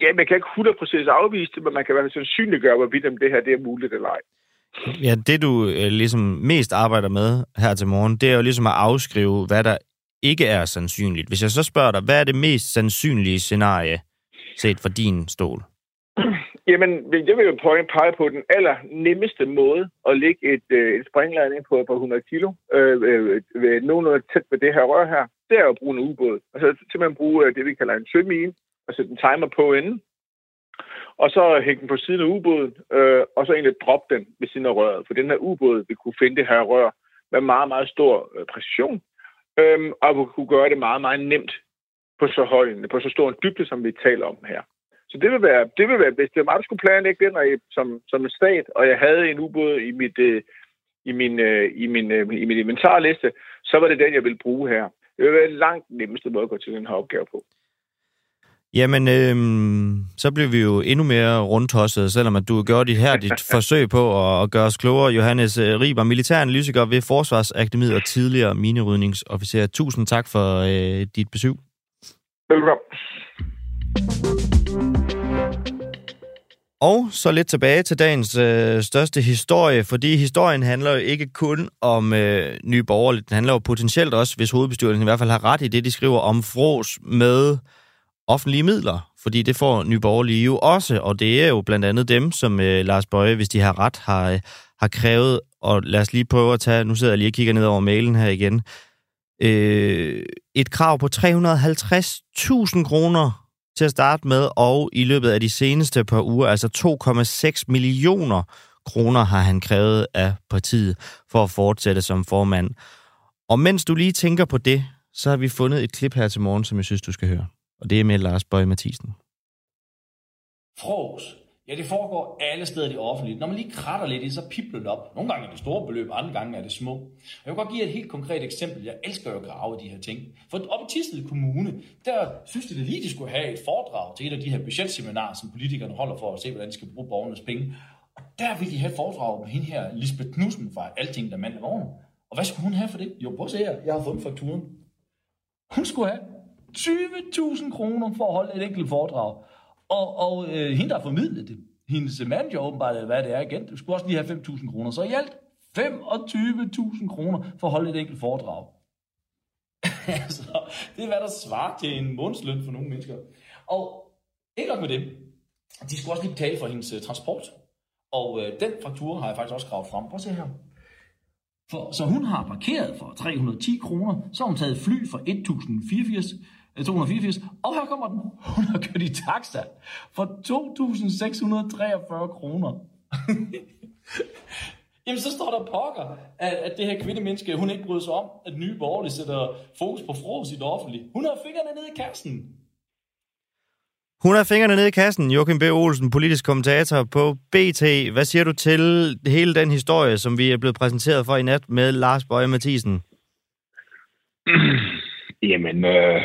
ja, man kan ikke 100% afvise det, men man kan i hvert fald sandsynliggøre, hvorvidt om det her det er muligt eller ej. Ja, det du øh, ligesom mest arbejder med her til morgen, det er jo ligesom at afskrive, hvad der ikke er sandsynligt. Hvis jeg så spørger dig, hvad er det mest sandsynlige scenarie, set fra din stol? Jamen, jeg vil jo pege på den aller nemmeste måde at lægge et, øh, et springladning på, på 100 kilo, øh, øh, nogenlunde tæt ved det her rør her. Det er at bruge en ubåd. Altså simpelthen bruge øh, det, vi kalder en sømine, og sætte en timer på inden. Og så hænge den på siden af ubåden, øh, og så egentlig droppe den ved siden af røret. For den her ubåd vil kunne finde det her rør med meget, meget stor øh, præcision, øh, og vil kunne gøre det meget, meget nemt på så høj, på så stor en dybde, som vi taler om her. Så det vil være, det vil være hvis det var mig, der skulle planlægge den jeg, som, som en stat, og jeg havde en ubåd i mit, øh, i min, øh, i min, øh, i min inventarliste, så var det den, jeg ville bruge her. Det vil være langt nemmeste måde at gå til den her opgave på. Jamen, øhm, så bliver vi jo endnu mere rundtosset, selvom at du gør dit her dit forsøg på at, at gøre os klogere. Johannes øh, Riber, militæranalytiker ved Forsvarsakademiet og tidligere minerydningsofficer. Tusind tak for øh, dit besøg. Velkommen. Og så lidt tilbage til dagens øh, største historie, fordi historien handler jo ikke kun om øh, nye borgerlige. Den handler jo potentielt også, hvis hovedbestyrelsen i hvert fald har ret i det, de skriver om fros med offentlige midler. Fordi det får nye borgerlige jo også, og det er jo blandt andet dem, som øh, Lars Bøje, hvis de har ret, har, øh, har krævet. Og lad os lige prøve at tage, nu sidder jeg lige og kigger ned over mailen her igen, øh, et krav på 350.000 kroner til at starte med, og i løbet af de seneste par uger, altså 2,6 millioner kroner har han krævet af partiet for at fortsætte som formand. Og mens du lige tænker på det, så har vi fundet et klip her til morgen, som jeg synes, du skal høre. Og det er med Lars Bøge Mathisen. Fros. Ja, det foregår alle steder i det offentlige. Når man lige kratter lidt i, så pipler det op. Nogle gange er det store beløb, andre gange er det små. Jeg vil godt give et helt konkret eksempel. Jeg elsker jo at grave de her ting. For op i Tisted Kommune, der synes de, det lige, de skulle have et foredrag til et af de her budgetseminarer, som politikerne holder for at se, hvordan de skal bruge borgernes penge. Og der ville de have et foredrag med hende her, Lisbeth Knudsen fra Alting, der mand af. Og hvad skulle hun have for det? Jo, prøv at se her. Jeg har fundet fakturen. Hun skulle have 20.000 kroner for at holde et enkelt foredrag. Og, og øh, hende, der formidlede det, hendes manager åbenbart, eller hvad det er igen, du skulle også lige have 5.000 kroner. Så i alt 25.000 kroner for at holde et enkelt foredrag. altså, det er, hvad der svarer til en månedsløn for nogle mennesker. Og ikke nok med det. De skulle også lige betale for hendes uh, transport. Og øh, den faktur har jeg faktisk også gravet frem. Prøv at se her. For, så hun har parkeret for 310 kroner, så har hun taget fly for 1084, 284, øh, og her kommer den. Hun har kørt i taxa for 2.643 kroner. Jamen, så står der pokker, at, at det her kvindemenneske, hun ikke bryder sig om, at nye borgerlige sætter fokus på fros i det offentlige. Hun har fingrene nede i kassen. Hun har fingrene nede i kassen. Joachim B. Olsen, politisk kommentator på BT. Hvad siger du til hele den historie, som vi er blevet præsenteret for i nat med Lars Bøje Mathisen? Jamen, øh,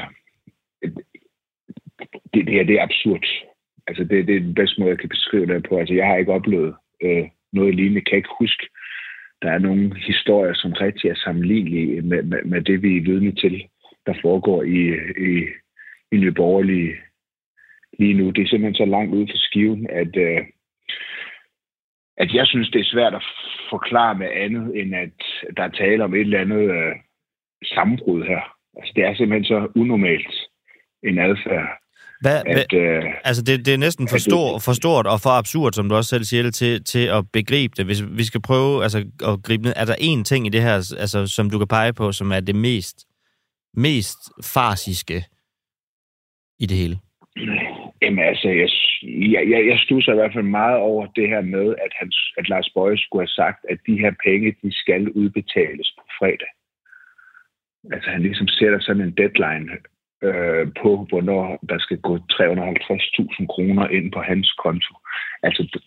det, det, er, det er absurd. Altså, det, det er den bedste måde, jeg kan beskrive det på. Altså, jeg har ikke oplevet øh, noget lignende. Jeg kan ikke huske, der er nogle historier, som rigtig er sammenlignelige med, med, med det, vi er vidne til, der foregår i, i, i Nye Borgerlige lige nu. Det er simpelthen så langt ude for skiven, at, øh, at jeg synes, det er svært at forklare med andet, end at der er tale om et eller andet øh, sammenbrud her. Altså, det er simpelthen så unormalt en adfærd. Hvad, at, hvad, øh, altså det, det er næsten for, stor, for stort og for absurd, som du også selv siger det, til, til at begribe det. Hvis vi skal prøve altså, at gribe ned, er der én ting i det her, altså, som du kan pege på, som er det mest, mest farsiske i det hele? Jamen altså, jeg, jeg, jeg, jeg stusser i hvert fald meget over det her med, at, han, at Lars Bøje skulle have sagt, at de her penge, de skal udbetales på fredag. Altså han ligesom sætter sådan en deadline øh, på, hvornår der skal gå 350.000 kroner ind på hans konto. Altså,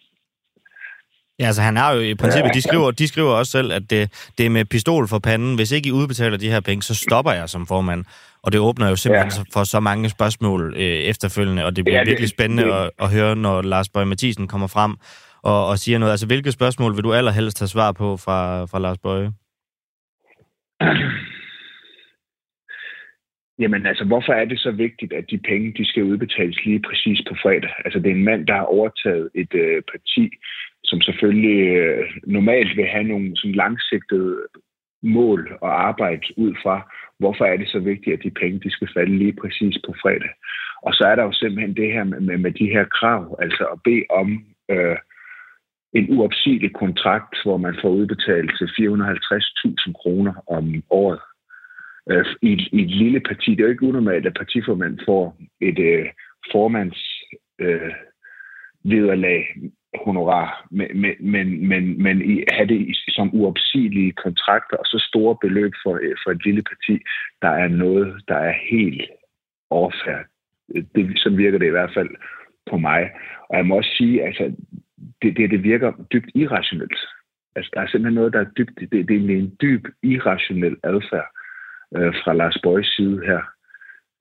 Ja, altså han har jo i princippet, de skriver, de skriver også selv, at det, det er med pistol for panden. Hvis ikke I udbetaler de her penge, så stopper jeg som formand. Og det åbner jo simpelthen ja. for så mange spørgsmål øh, efterfølgende, og det bliver ja, det, virkelig spændende det, at, at høre, når Lars Bøge Mathisen kommer frem og, og siger noget. Altså, hvilke spørgsmål vil du allerhelst have svar på fra, fra Lars Bøge? Jamen altså, hvorfor er det så vigtigt, at de penge, de skal udbetales lige præcis på fredag? Altså, det er en mand, der har overtaget et øh, parti, som selvfølgelig øh, normalt vil have nogle sådan langsigtede mål og arbejde ud fra. Hvorfor er det så vigtigt, at de penge, de skal falde lige præcis på fredag? Og så er der jo simpelthen det her med, med, med de her krav, altså at bede om øh, en uopsigelig kontrakt, hvor man får udbetalt til 450.000 kroner om året øh, i, i et lille parti. Det er jo ikke unormalt, at partiformand får et øh, formands øh, vederlag honorar, men, men, men, men i, have det som uopsigelige kontrakter og så store beløb for, øh, for et lille parti, der er noget, der er helt overfærd. Det, sådan virker det i hvert fald på mig. Og jeg må også sige, altså, det, det, det virker dybt irrationelt. Altså, der er simpelthen noget, der er dybt, det, det er en dyb irrationel adfærd øh, fra Lars Bøjs side her.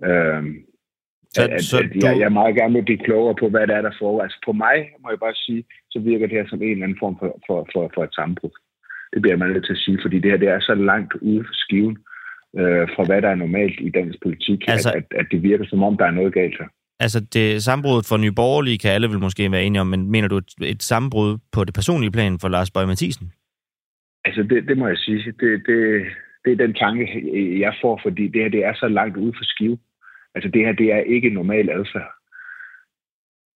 Øh, så, at, så at jeg, du... jeg meget gerne vil blive klogere på, hvad det er, der foregår. Altså på mig, må jeg bare sige, så virker det her som en eller anden form for, for, for, for et sammenbrud. Det bliver man nødt til at sige, fordi det her det er så langt ude for skiven øh, fra, hvad der er normalt i dansk politik, altså, at, at, at det virker som om, der er noget galt her. Altså, det sammenbrud for Nye Borgerlige kan alle vel måske være enige om, men mener du et, et sammenbrud på det personlige plan for Lars Bøge Mathisen? Altså, det, det må jeg sige. Det, det, det er den tanke, jeg får, fordi det her det er så langt ude for skive. Altså, det her det er ikke normal adfærd.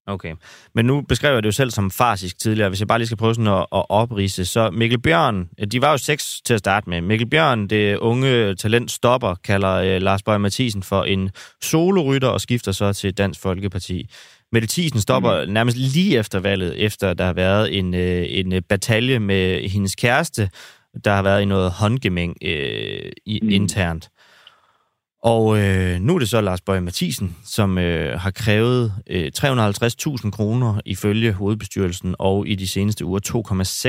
Okay. Men nu beskrev jeg det jo selv som farsisk tidligere. Hvis jeg bare lige skal prøve sådan at, at oprise, så Mikkel Bjørn, de var jo seks til at starte med. Mikkel Bjørn, det unge talent stopper, kalder uh, Lars Bøge Mathisen for en solorytter og skifter så til Dansk Folkeparti. Mette Thiesen stopper mm. nærmest lige efter valget, efter der har været en, uh, en batalje med hendes kæreste. Der har været i noget håndgemæng uh, i, mm. internt. Og øh, nu er det så Lars Bøge Mathisen, som øh, har krævet øh, 350.000 kroner ifølge hovedbestyrelsen, og i de seneste uger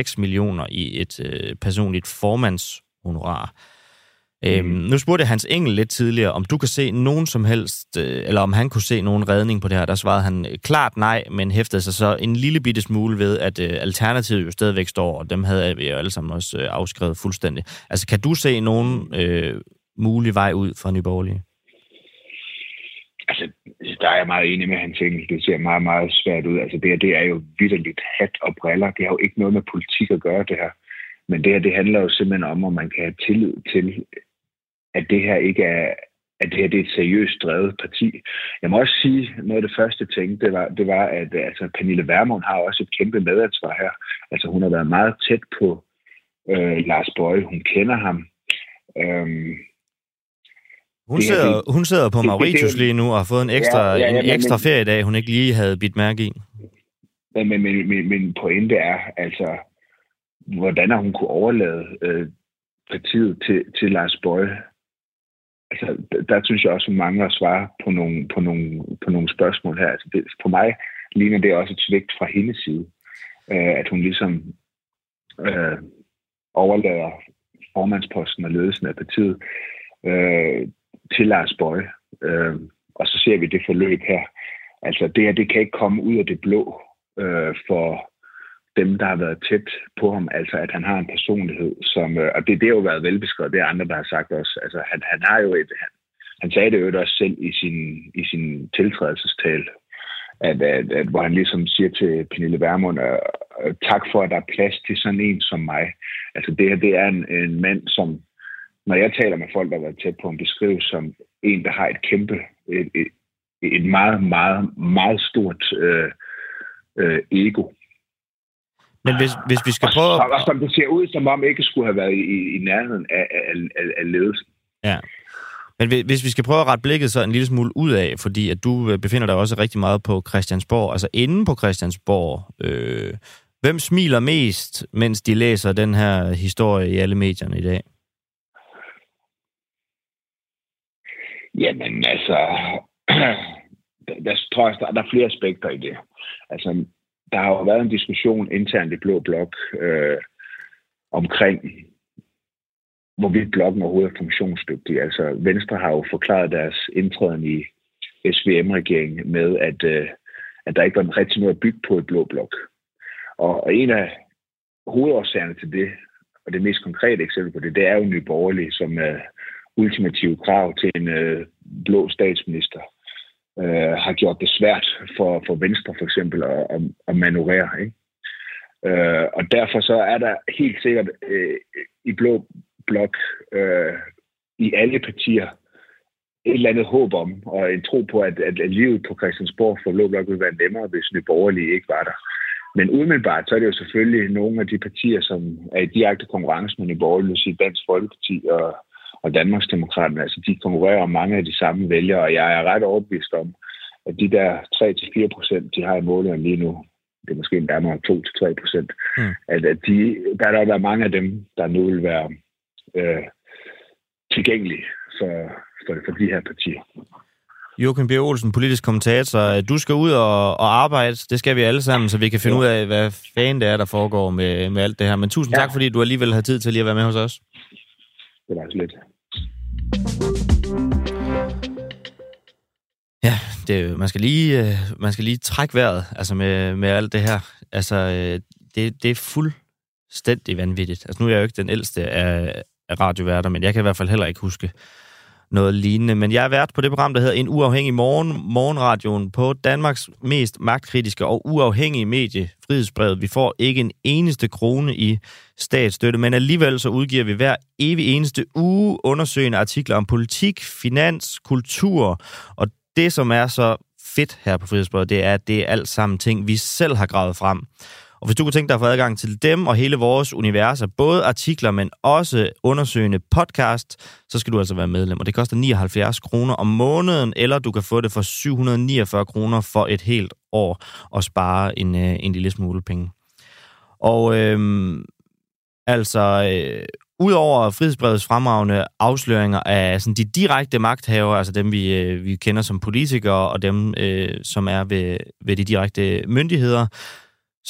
2,6 millioner i et øh, personligt formandshonorar. Øhm, mm. Nu spurgte Hans Engel lidt tidligere, om du kan se nogen som helst, øh, eller om han kunne se nogen redning på det her. Der svarede han øh, klart nej, men hæftede sig så en lille bitte smule ved, at øh, alternativet jo stadigvæk står, og dem havde vi jo alle sammen også øh, afskrevet fuldstændig. Altså, kan du se nogen øh, mulig vej ud fra Nyborgerlige? Altså, der er jeg meget enig med hans engel. Det ser meget, meget svært ud. Altså, det her, det er jo vidderligt hat og briller. Det har jo ikke noget med politik at gøre, det her. Men det her, det handler jo simpelthen om, om man kan have tillid til, at det her ikke er, at det her det er et seriøst drevet parti. Jeg må også sige, noget af det første ting, det var, det var at altså, Pernille Vermund har også et kæmpe medansvar her. Altså hun har været meget tæt på øh, Lars Bøje. Hun kender ham. Øhm, hun sidder, det, hun sidder på Mauritius lige nu og har fået en ekstra, ja, ja, ja, en ekstra men, feriedag, hun ikke lige havde bidt mærke i. Men, men, men, men, men pointe er, altså, hvordan har hun kunne overlade øh, partiet til, til Lars Bøje? Altså, der, der synes jeg også, hun mangler at svare på nogle, på nogle, på nogle spørgsmål her. Altså, det, for mig ligner det også et svigt fra hendes side, øh, at hun ligesom øh, overlader formandsposten og ledelsen af partiet øh, til Lars Bøje. Øh, og så ser vi det forløb her. Altså det her, det kan ikke komme ud af det blå øh, for dem, der har været tæt på ham. Altså at han har en personlighed, som... Øh, og det, det har jo været velbeskrevet, det er andre, der har sagt også. Altså han, han har jo et... Han, han sagde det jo også selv i sin, i sin tiltrædelsestal, at, at, at, hvor han ligesom siger til Pernille Vermund, øh, øh, tak for, at der er plads til sådan en som mig. Altså det her, det er en, en mand, som når jeg taler med folk, der har været tæt på ham, beskrives som en, der har et kæmpe, et, et, et meget, meget, meget stort øh, øh, ego. Men hvis, hvis vi skal prøve... Og, og som det ser ud, som om ikke skulle have været i, i nærheden af, af, af, af ledelsen. Ja. Men hvis vi skal prøve at rette blikket så en lille smule ud af, fordi at du øh, befinder dig også rigtig meget på Christiansborg, altså inde på Christiansborg, øh, hvem smiler mest, mens de læser den her historie i alle medierne i dag? Jamen altså, der, tror jeg, der, der er flere aspekter i det. Altså, der har jo været en diskussion internt i Blå Blok øh, omkring, hvorvidt blokken overhovedet er funktionsdygtig. Altså, Venstre har jo forklaret deres indtræden i SVM-regeringen med, at, øh, at der ikke var rigtig noget at bygge på i Blå Blok. Og, og en af hovedårsagerne til det og det mest konkrete eksempel på det, det er jo Nye Borgerlige, som øh, ultimative krav til en øh, blå statsminister, øh, har gjort det svært for, for Venstre for eksempel at, at, at manøvrere. Ikke? Øh, og derfor så er der helt sikkert øh, i blå blok øh, i alle partier et eller andet håb om, og en tro på, at, at, livet på Christiansborg for blå blok ville være nemmere, hvis Nye Borgerlige ikke var der. Men umiddelbart, så er det jo selvfølgelig nogle af de partier, som er i direkte konkurrence med Nye Borgerlige, sige Dansk Folkeparti og, og Danmarksdemokraterne. Altså, de konkurrerer om mange af de samme vælgere, og jeg er ret overbevist om, at de der 3-4 procent, de har i målene lige nu, det er måske nærmere 2-3 procent, mm. at, at de, der er der mange af dem, der nu vil være øh, tilgængelige for, for, for de her partier. Joachim B. Olsen, politisk kommentator. Du skal ud og, og arbejde. Det skal vi alle sammen, så vi kan finde ud af, hvad fanden det er, der foregår med, med alt det her. Men tusind ja. tak, fordi du alligevel har tid til lige at være med hos os. Det var så lidt. Ja, det, man, skal lige, øh, man skal lige trække vejret altså med, med alt det her. Altså, øh, det, det er fuldstændig vanvittigt. Altså, nu er jeg jo ikke den ældste af, af radioværter, men jeg kan i hvert fald heller ikke huske noget lignende. Men jeg er vært på det program, der hedder En Uafhængig Morgen, Morgenradioen på Danmarks mest magtkritiske og uafhængige medie, Frihedsbrevet. Vi får ikke en eneste krone i statsstøtte, men alligevel så udgiver vi hver evig eneste uge undersøgende artikler om politik, finans, kultur, og det, som er så fedt her på Frihedsbrevet, det er, at det er alt sammen ting, vi selv har gravet frem. Og hvis du kunne tænke dig at få adgang til dem og hele vores univers, både artikler, men også undersøgende podcast, så skal du altså være medlem. Og det koster 79 kroner om måneden, eller du kan få det for 749 kroner for et helt år og spare en, øh, en lille smule penge. Og øhm, altså, øh, Udover frihedsbrevets fremragende afsløringer af sådan, de direkte magthavere, altså dem, vi, øh, vi kender som politikere, og dem, øh, som er ved, ved de direkte myndigheder,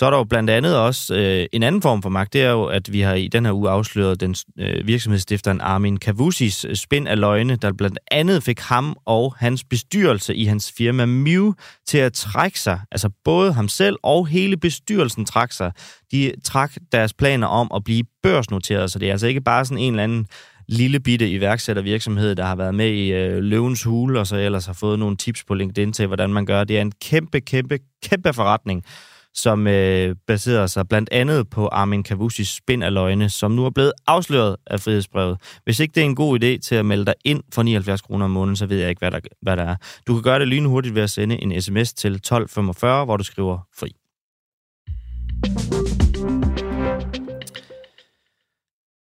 så er der jo blandt andet også øh, en anden form for magt. Det er jo, at vi har i den her uge afsløret den øh, virksomhedsstifteren Armin Kavusis øh, spind af løgne, der blandt andet fik ham og hans bestyrelse i hans firma Mew til at trække sig. Altså både ham selv og hele bestyrelsen trak sig. De trak deres planer om at blive børsnoteret, så det er altså ikke bare sådan en eller anden lille bitte iværksættervirksomhed, der har været med i øh, løvens hule, og så ellers har fået nogle tips på LinkedIn til, hvordan man gør. Det er en kæmpe, kæmpe, kæmpe forretning, som øh, baserer sig blandt andet på Armin Kavusis spind af løgne, som nu er blevet afsløret af frihedsbrevet. Hvis ikke det er en god idé til at melde dig ind for 79 kroner om måneden, så ved jeg ikke, hvad der, hvad der er. Du kan gøre det lynhurtigt ved at sende en sms til 1245, hvor du skriver fri.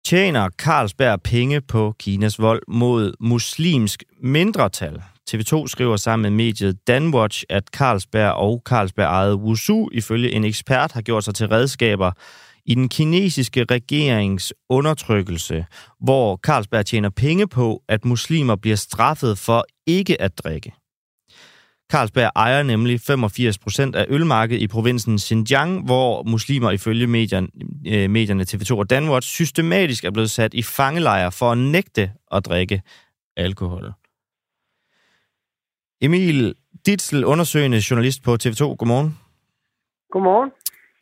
Tjener Carlsberg penge på Kinas vold mod muslimsk mindretal? TV2 skriver sammen med mediet Danwatch, at Carlsberg og Carlsberg ejet Wusu ifølge en ekspert har gjort sig til redskaber i den kinesiske regerings undertrykkelse, hvor Carlsberg tjener penge på, at muslimer bliver straffet for ikke at drikke. Carlsberg ejer nemlig 85 procent af ølmarkedet i provinsen Xinjiang, hvor muslimer ifølge medierne, øh, medierne TV2 og Danwatch systematisk er blevet sat i fangelejre for at nægte at drikke alkohol. Emil Ditzel, undersøgende journalist på TV2. Godmorgen. Godmorgen.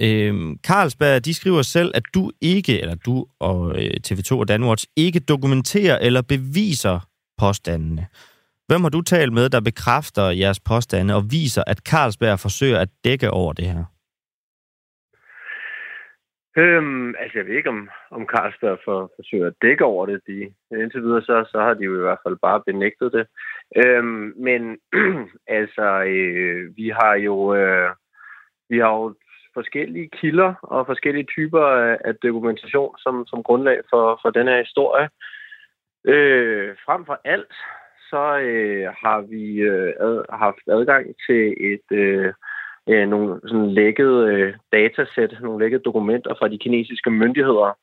Øhm, Carlsberg, de skriver selv, at du ikke, eller du og øh, TV2 og Danwatch, ikke dokumenterer eller beviser påstandene. Hvem har du talt med, der bekræfter jeres påstande og viser, at Carlsberg forsøger at dække over det her? Øhm, altså, jeg ved ikke, om, om Carlsberg for, forsøger at dække over det. De, indtil videre, så, så har de jo i hvert fald bare benægtet det. Øhm, men altså, øh, vi har jo øh, vi har jo forskellige kilder og forskellige typer af, af dokumentation som, som grundlag for, for den her historie. Øh, frem for alt, så øh, har vi øh, ad, haft adgang til et øh, øh, nogle sådan lækkede øh, datasæt, nogle lækkede dokumenter fra de kinesiske myndigheder,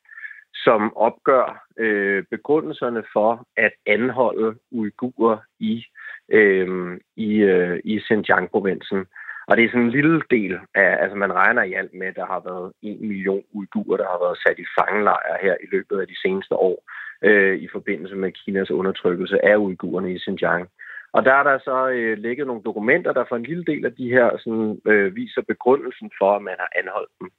som opgør øh, begrundelserne for at anholde uigurer i, øh, i, øh, i Xinjiang-provinsen. Og det er sådan en lille del af, altså man regner i alt med, at der har været en million uigurer, der har været sat i fangelejre her i løbet af de seneste år øh, i forbindelse med Kinas undertrykkelse af uigurerne i Xinjiang. Og der er der så øh, ligget nogle dokumenter, der for en lille del af de her sådan, øh, viser begrundelsen for, at man har anholdt dem.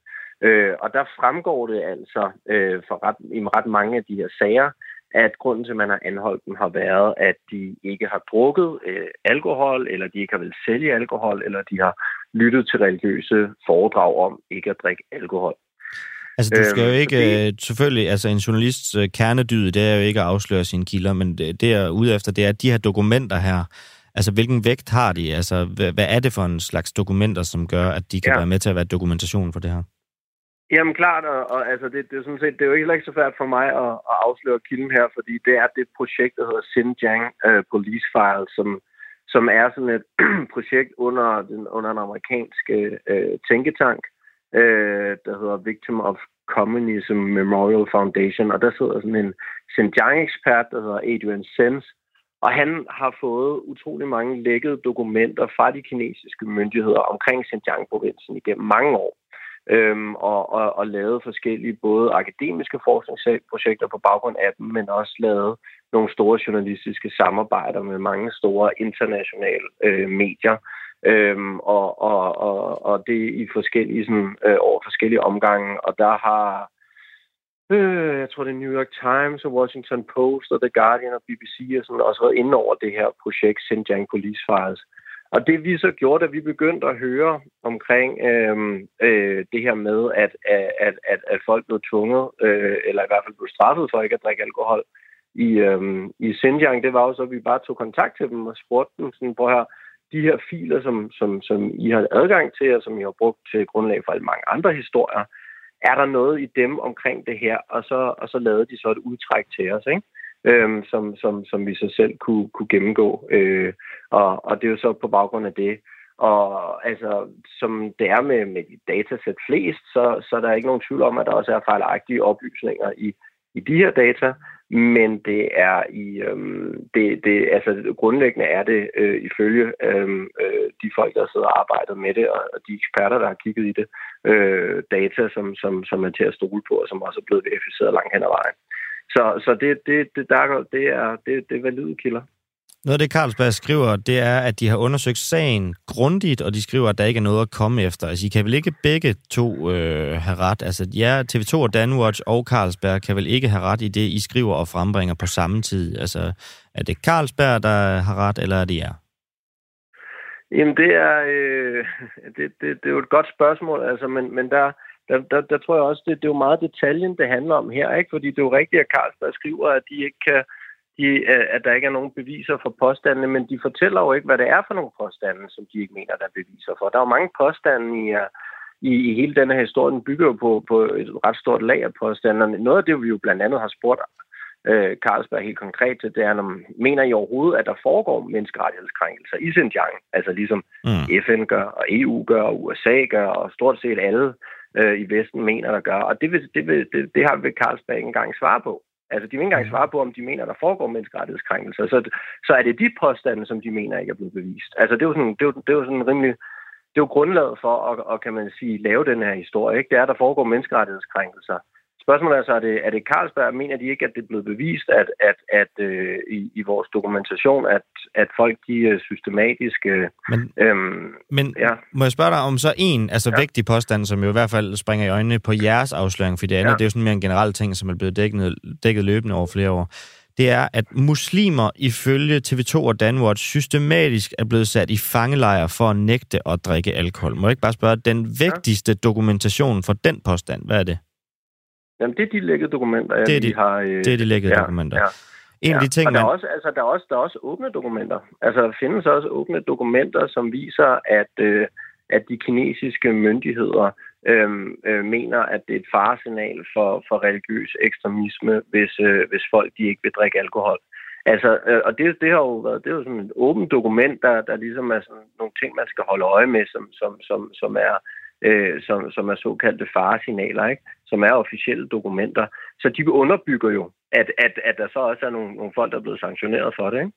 Øh, og der fremgår det altså øh, for ret, i ret mange af de her sager, at grunden til, at man har anholdt dem, har været, at de ikke har drukket øh, alkohol, eller de ikke har vel sælge alkohol, eller de har lyttet til religiøse foredrag om ikke at drikke alkohol. Altså, du skal øhm, jo ikke, det... Øh, selvfølgelig, altså en journalists øh, kernedyd, det er jo ikke at afsløre sine kilder, men det, det er ude efter, det er, at de her dokumenter her, altså hvilken vægt har de? Altså, hvad, hvad er det for en slags dokumenter, som gør, at de kan ja. være med til at være dokumentation for det her? Jamen klart, og, og altså det, det, er sådan set, det er jo ikke så svært for mig at, at afsløre kilden her, fordi det er det projekt, der hedder Xinjiang uh, Police File, som, som er sådan et projekt under den, under en amerikansk uh, tænketank, uh, der hedder Victim of Communism Memorial Foundation, og der sidder sådan en Xinjiang-ekspert, der hedder Adrian Sens, og han har fået utrolig mange lækkede dokumenter fra de kinesiske myndigheder omkring Xinjiang-provincen igennem mange år øhm, og, og, og lavet forskellige både akademiske forskningsprojekter på baggrund af dem, men også lavet nogle store journalistiske samarbejder med mange store internationale øh, medier. Øhm, og, og, og, og det i forskellige sådan, øh, over forskellige omgange. Og der har øh, jeg tror det er New York Times og Washington Post og The Guardian og BBC og sådan også været inde over det her projekt Xinjiang Police Files. Og det vi så gjorde, da vi begyndte at høre omkring øh, øh, det her med, at, at, at, at folk blev tvunget, øh, eller i hvert fald blev straffet for ikke at drikke alkohol i, øh, i Xinjiang, det var jo så, at vi bare tog kontakt til dem og spurgte dem sådan, prøv her, de her filer, som, som, som I har adgang til, og som I har brugt til grundlag for alle mange andre historier, er der noget i dem omkring det her? Og så, og så lavede de så et udtræk til os, ikke? Øhm, som, som, som vi så selv kunne, kunne gennemgå. Øh, og, og det er jo så på baggrund af det. Og altså, som det er med, med de datasæt flest, så, så der er der ikke nogen tvivl om, at der også er fejlagtige oplysninger i, i de her data. Men det er i øhm, det, det, altså grundlæggende er det øh, ifølge øhm, øh, de folk, der sidder og arbejder med det, og, og de eksperter, der har kigget i det, øh, data, som, som, som er til at stole på, og som også er blevet verificeret langt hen ad vejen. Så, så det, det, det, der, det, er, det, det er valide kilder. Noget af det, Carlsberg skriver, det er, at de har undersøgt sagen grundigt, og de skriver, at der ikke er noget at komme efter. Altså, I kan vel ikke begge to øh, have ret? Altså, ja, TV2 og Danwatch og Carlsberg kan vel ikke have ret i det, I skriver og frembringer på samme tid? Altså, er det Carlsberg, der har ret, eller er det jer? Jamen, det er, øh, det, det, det er jo et godt spørgsmål, altså, men, men der, der, der, der tror jeg også, det, det er jo meget detaljen, det handler om her, ikke? Fordi det er jo rigtigt, at Carlsberg skriver, at de ikke kan, de, at der ikke er nogen beviser for påstandene, men de fortæller jo ikke, hvad det er for nogle påstande, som de ikke mener, der er beviser for. Der er jo mange påstande i, i, i hele denne her historie, den bygger jo på, på et ret stort lag af påstanderne. Noget af det, vi jo blandt andet har spurgt øh, Carlsberg helt konkret til, det er, man mener I overhovedet, at der foregår menneskerettighedskrænkelser i Xinjiang, altså ligesom mm. FN gør, og EU gør, og USA gør, og stort set alle øh, i Vesten mener, der gør. Og det, vil, det, vil, det, det har vil Carlsberg ikke engang svare på. Altså, de vil ikke engang svare på, om de mener, der foregår menneskerettighedskrænkelser. Så, så er det de påstande, som de mener ikke er blevet bevist. Altså, det er jo sådan, det er jo, det er jo sådan rimelig... Det er jo grundlaget for at, at, kan man sige, lave den her historie. Ikke? Det er, at der foregår menneskerettighedskrænkelser. Spørgsmålet er så, er det, er det Carlsberg, mener de ikke, at det er blevet bevist, at, at, at øh, i, i vores dokumentation, at, at folk de er systematisk... Øh, men øhm, men ja. må jeg spørge dig om så en altså ja. vigtig påstand, som jo i hvert fald springer i øjnene på jeres afsløring, for det andet, ja. det er jo sådan mere en generel ting, som er blevet dækket, dækket løbende over flere år det er, at muslimer ifølge TV2 og Danwatch systematisk er blevet sat i fangelejre for at nægte at drikke alkohol. Må jeg ikke bare spørge, den vigtigste dokumentation for den påstand, hvad er det? Jamen, det er de lækkede dokumenter, jeg det er de, har... Øh, det er de lækkede ja, dokumenter. Ja. En af de ting, og der, er også, altså, der, er også, der er også åbne dokumenter. Altså, der findes også åbne dokumenter, som viser, at, øh, at de kinesiske myndigheder øh, øh, mener, at det er et faresignal for, for religiøs ekstremisme, hvis, øh, hvis folk de ikke vil drikke alkohol. Altså, øh, og det, det har jo været, det er jo sådan et åbent dokument, der, der ligesom er sådan nogle ting, man skal holde øje med, som, som, som, som er øh, som, som er såkaldte faresignaler, ikke? som er officielle dokumenter. Så de underbygger jo, at, at, at der så også er nogle, nogle folk, der er blevet sanktioneret for det. Ikke?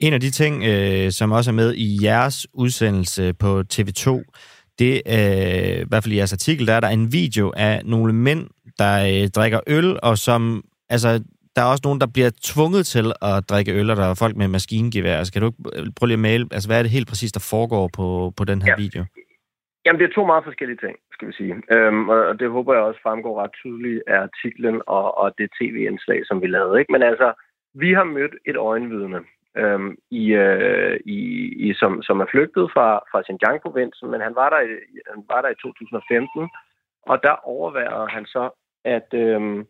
En af de ting, øh, som også er med i jeres udsendelse på TV2, det øh, i hvert fald i jeres artikel, der er der en video af nogle mænd, der øh, drikker øl, og som, altså, der er også nogen, der bliver tvunget til at drikke øl, og der er folk med maskingevær. Altså, kan du ikke prøve lige at male, altså, hvad er det helt præcis, der foregår på, på den her ja. video? Jamen, det er to meget forskellige ting, skal vi sige. Øhm, og det håber jeg også fremgår ret tydeligt af artiklen og, og det tv-indslag, som vi lavede. Ikke? Men altså, vi har mødt et øjenvidne, øhm, i, øh, i, i, som, som er flygtet fra, fra Xinjiang-provinsen, men han var, der i, han var der i 2015, og der overværede han så, at... Øhm,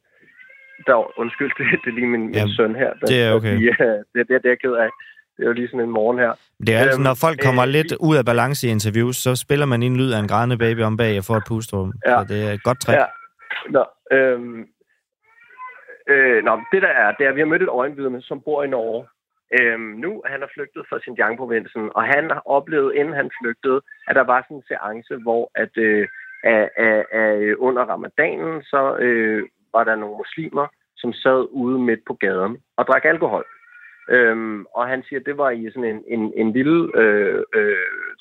der, undskyld, det, det er lige min, min søn her. Der, det er okay. Der, ja, det, det, det er ked af. Det er jo lige sådan en morgen her. Det er altså, øhm, når folk kommer øh, lidt ud af balance i interviews, så spiller man en lyd af en grædende baby om bag og får et pustrum. Ja. Så det er et godt trick. Ja. Nå, øhm, øh, nå, det der er, det er, at vi har mødt et øjenvidne, som bor i Norge. Øhm, nu han er flygtet fra Xinjiang-provinsen, og han har oplevet, inden han flygtede, at der var sådan en seance, hvor at, øh, at, at, at under ramadanen, så øh, var der nogle muslimer, som sad ude midt på gaden og drak alkohol. Øhm, og han siger, at det var i sådan en, en, en lille øh, øh,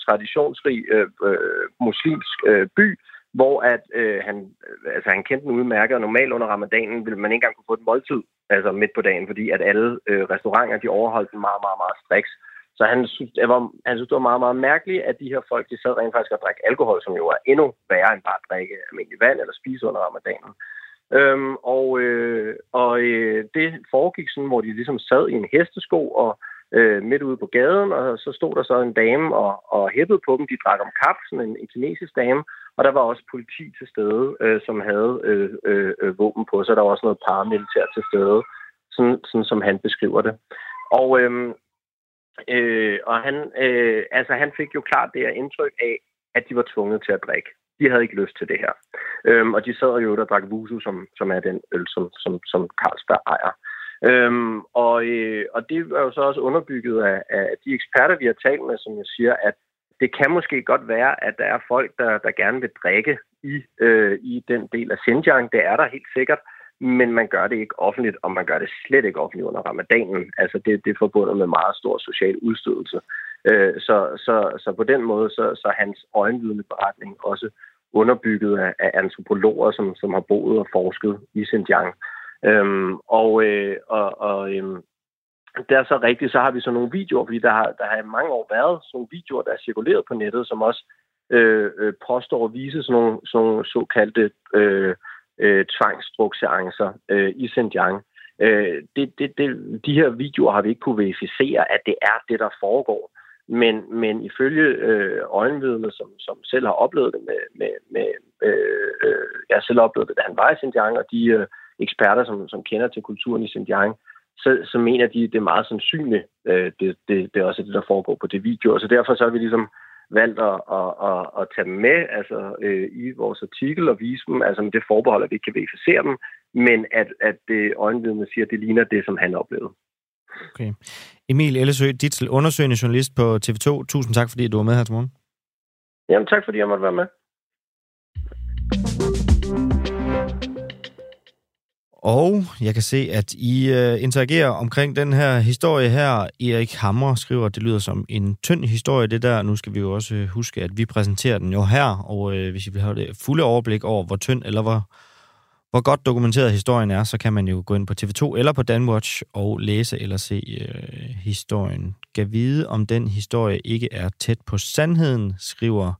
traditionsrig øh, øh, muslimsk øh, by, hvor at, øh, han, øh, altså, han kendte den udmærket, og normalt under ramadanen ville man ikke engang kunne få et måltid altså midt på dagen, fordi at alle øh, restauranter de overholdt den meget, meget, meget striks. Så han synes, det var, han synes, det var meget, meget mærkeligt, at de her folk, de sad rent faktisk og drak alkohol, som jo er endnu værre end bare at drikke almindelig vand eller spise under ramadanen. Øhm, og øh, og øh, det foregik sådan, hvor de ligesom sad i en hestesko og øh, midt ude på gaden, og så stod der så en dame og, og hæppede på dem. De drak om kap, sådan en, en kinesisk dame, og der var også politi til stede, øh, som havde øh, øh, øh våben på sig. Der var også noget paramilitær til stede, sådan, sådan som han beskriver det. Og, øh, øh, og han, øh, altså, han fik jo klart det her indtryk af, at de var tvunget til at drikke de havde ikke lyst til det her. Øhm, og de sad jo der og drak Vusu, som, som er den øl, som, som, som Carlsberg ejer. Øhm, og, øh, og det er jo så også underbygget af, af de eksperter, vi har talt med, som jeg siger, at det kan måske godt være, at der er folk, der, der gerne vil drikke i, øh, i den del af Xinjiang. Det er der helt sikkert, men man gør det ikke offentligt, og man gør det slet ikke offentligt under ramadanen. Altså det, det er forbundet med meget stor social udstødelse. Øh, så, så, så på den måde, så, så hans øjenvidende beretning også underbygget af, af antropologer, som, som har boet og forsket i Xinjiang. Øhm, og, øh, og, og øhm, det er så rigtigt, så har vi så nogle videoer, fordi der har, der har i mange år været sådan nogle videoer, der er cirkuleret på nettet, som også øh, øh, påstår at vise sådan nogle, sådan nogle såkaldte øh, øh, tvangstrukseancer øh, i Xinjiang. Øh, det, det, det, de her videoer har vi ikke kunne verificere, at det er det, der foregår. Men, men ifølge øh, øjenvidner, som, som selv har oplevet det med, med, med øh, øh, jeg har selv oplevet det, da han var i Xinjiang, og de øh, eksperter, som, som kender til kulturen i Xinjiang, så, så mener de, at det er meget sandsynligt, øh, det, det, det er også det, der foregår på det video. Så derfor så har vi ligesom valgt at, at, at, at tage dem med altså, øh, i vores artikel og vise dem, altså med det forbehold, at vi ikke kan verificere dem, men at, at øh, det øjenvidne siger, at det ligner det, som han oplevede. Okay. Emil Ellesø, Ditzel, undersøgende journalist på TV2. Tusind tak, fordi du var med her til morgen. Jamen, tak fordi jeg måtte være med. Og jeg kan se, at I uh, interagerer omkring den her historie her. Erik Hammer skriver, at det lyder som en tynd historie, det der. Nu skal vi jo også huske, at vi præsenterer den jo her, og uh, hvis I vil have det fulde overblik over, hvor tynd eller hvor hvor godt dokumenteret historien er, så kan man jo gå ind på TV2 eller på Danwatch og læse eller se øh, historien. Gav vide, om den historie ikke er tæt på sandheden, skriver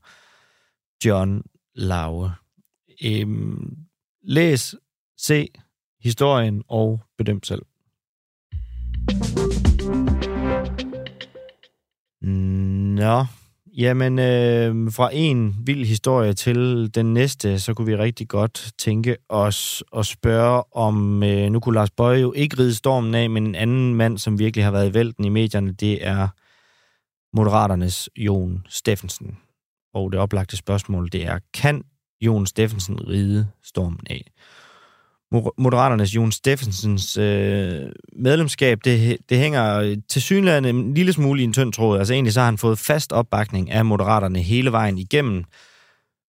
John Laue. Øhm, læs, se historien og bedøm selv. Nå, Jamen, øh, fra en vild historie til den næste, så kunne vi rigtig godt tænke os at spørge om, øh, nu kunne Lars Bøje jo ikke ride stormen af, men en anden mand, som virkelig har været i vælten i medierne, det er Moderaternes Jon Steffensen. Og det oplagte spørgsmål, det er, kan Jon Steffensen ride stormen af? Moderaternes Jon Steffensens øh, medlemskab, det, det hænger til synligheden en lille smule i en tynd tråd. Altså egentlig så har han fået fast opbakning af Moderaterne hele vejen igennem.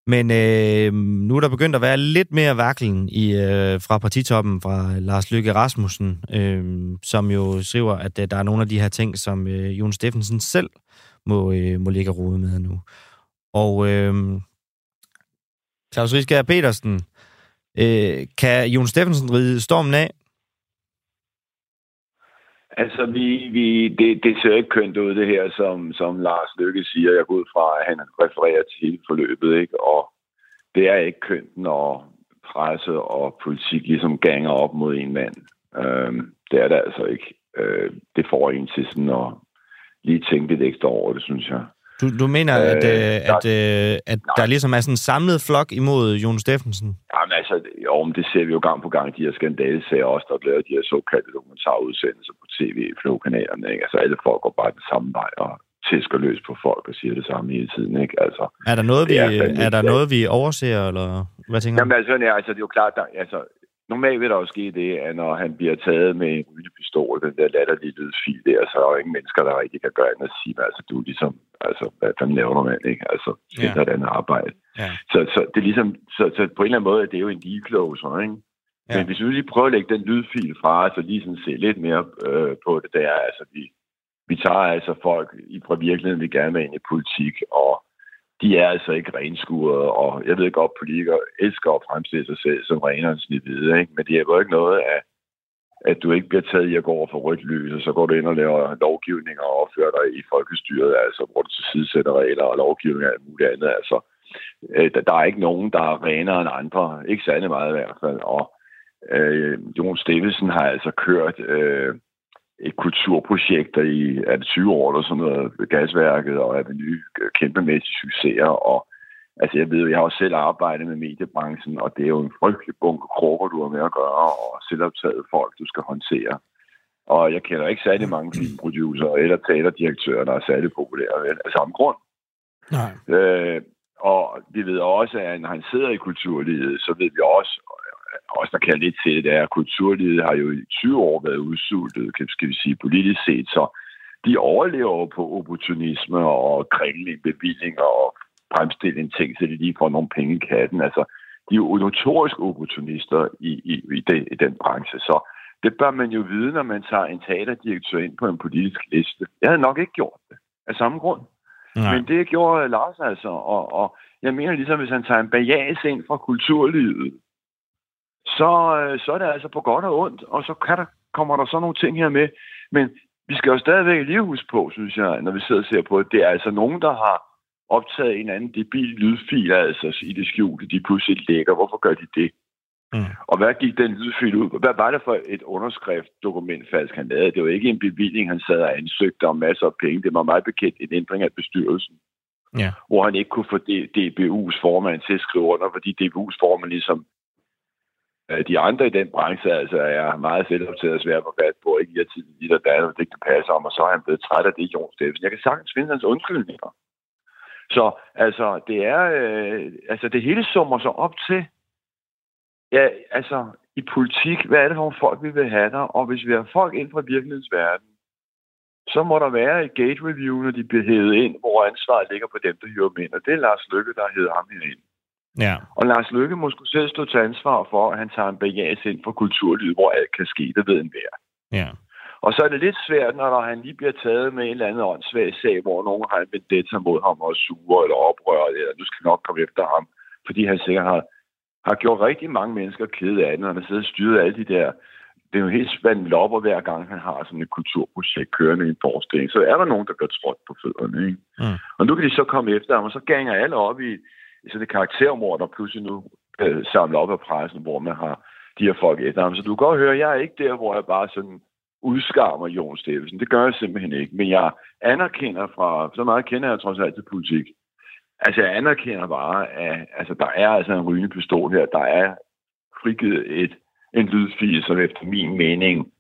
Men øh, nu er der begyndt at være lidt mere vaklen i, øh, fra partitoppen, fra Lars Lykke Rasmussen, øh, som jo skriver, at øh, der er nogle af de her ting, som øh, Jon Steffensen selv må, øh, må ligge rode med nu. Og øh, Claus Rieskjær Petersen, Øh, kan Jon Steffensen ride stormen af? Altså, vi, vi, det, det ser ikke kønt ud, det her, som, som Lars Lykke siger. Jeg går ud fra, at han refererer til hele forløbet, ikke? Og det er ikke kønt, når presse og politik ligesom ganger op mod en mand. Øhm, det er det altså ikke. Øh, det får en til sådan at lige tænke lidt ekstra over det, synes jeg. Du, du mener, øh, at, øh, at, øh, at der ligesom er sådan en samlet flok imod Jon Steffensen? Jamen altså, jo, men det ser vi jo gang på gang, de her skandalesager også, der bliver de her såkaldte dokumentarudsendelser på tv i flowkanalerne. Ikke? Altså alle folk går bare den samme vej og tæsker løs på folk og siger det samme hele tiden. Ikke? Altså, er der noget, vi, er, er der noget, vi overser, eller hvad tænker du? Jamen altså, ja, altså, det er jo klart, der, altså, normalt vil der jo ske det, at når han bliver taget med en rygepistol, den der latterlige lydfil der, så er der jo ingen mennesker, der rigtig kan gøre andet at sige, altså du er ligesom, altså hvad fanden laver du mand, ikke? Altså, det ja. et andet arbejde. Ja. Så, så, det er ligesom, så, så, på en eller anden måde, det er jo en decloser, ikke? Ja. Men hvis vi lige prøver at lægge den lydfil fra, så lige sådan se lidt mere øh, på det, der er, altså vi, vi tager altså folk i fra virkeligheden, vi gerne vil ind i politik, og de er altså ikke renskuret, og jeg ved godt, politikere elsker at fremstille sig selv som renere end hvide, ikke? men det er jo ikke noget af, at du ikke bliver taget i at gå over for rødt lys, og så går du ind og laver lovgivning og opfører dig i folkestyret, altså hvor du tilsidesætter regler og lovgivning og alt muligt andet. Altså, øh, der er ikke nogen, der er renere end andre. Ikke særlig meget i hvert fald. Og øh, Jon Steffensen har altså kørt øh, et kulturprojekt i er det 20 år eller sådan noget, gasværket og Aveny, kæmpemæssige succeser, og altså jeg ved jo, jeg har også selv arbejdet med mediebranchen, og det er jo en frygtelig bunke krukker, du har med at gøre, og selvoptaget folk, du skal håndtere. Og jeg kender ikke særlig mange filmproducer eller teaterdirektører, der er særlig populære vel, af samme grund. Nej. Øh, og vi ved også, at når han sidder i kulturlivet, så ved vi også, også der kan lidt til det, er, at kulturlivet har jo i 20 år været udsultet, skal vi sige, politisk set, så de overlever på opportunisme og kringling bevillinger og fremstille ting, så de lige får nogle penge i katten. Altså, de er jo notorisk opportunister i, i, i, den, i den branche, så det bør man jo vide, når man tager en teaterdirektør ind på en politisk liste. Jeg havde nok ikke gjort det af samme grund. Nej. Men det gjorde Lars altså, og, og jeg mener ligesom, hvis han tager en bajas ind fra kulturlivet, så, øh, så er det altså på godt og ondt, og så kan der, kommer der så nogle ting her med. Men vi skal jo stadigvæk lige huske på, synes jeg, når vi sidder og ser på det, det er altså nogen, der har optaget en anden debil lydfil, altså i det skjulte, de pludselig lægger. Hvorfor gør de det? Mm. Og hvad gik den lydfil ud Hvad var det for et underskriftdokument falsk, han lavede? Det var ikke en bevilling, han sad og ansøgte om masser af penge. Det var meget bekendt en ændring af bestyrelsen. Ja. Hvor han ikke kunne få DBU's formand til at skrive under, fordi DBU's formand ligesom Øh, de andre i den branche altså er meget selvoptaget og svært på fat på, ikke i tid lige der der, det kan passe om, og så er han blevet træt af det, Jon Steffensen. Jeg kan sagtens finde hans undskyldninger. Så altså, det er, øh, altså det hele summer sig op til, ja, altså i politik, hvad er det for folk, vi vil have der? Og hvis vi har folk ind fra virkelighedens verden, så må der være et gate review, når de bliver hævet ind, hvor ansvaret ligger på dem, der hiver dem ind. Og det er Lars Lykke, der hedder ham ind. Ja. Og Lars Lykke må skulle selv stå til ansvar for, at han tager en bagas ind for kulturlivet, hvor alt kan ske. Det ved en hver. Ja. Og så er det lidt svært, når han lige bliver taget med en eller anden åndssvag sag, hvor nogen har en vendetta mod ham og suger eller oprører, eller nu skal nok komme efter ham, fordi han sikkert har, har gjort rigtig mange mennesker kede af det, når han har siddet og styret alle de der det er jo helt spændt lopper, hver gang han har sådan et kulturprojekt kørende i en forestilling. Så er der nogen, der gør trådt på fødderne. Ikke? Mm. Og nu kan de så komme efter ham, og så ganger alle op i, sådan et karaktermord, der pludselig nu øh, samler op af pressen, hvor man har de her folk efter. Så du kan godt høre, jeg er ikke der, hvor jeg bare sådan udskammer Jon Steffensen. Det gør jeg simpelthen ikke. Men jeg anerkender fra, så meget kender jeg trods alt til politik, altså jeg anerkender bare, at altså, der er altså en rygende pistol her. Der er frigivet et, en lydfil, som efter min mening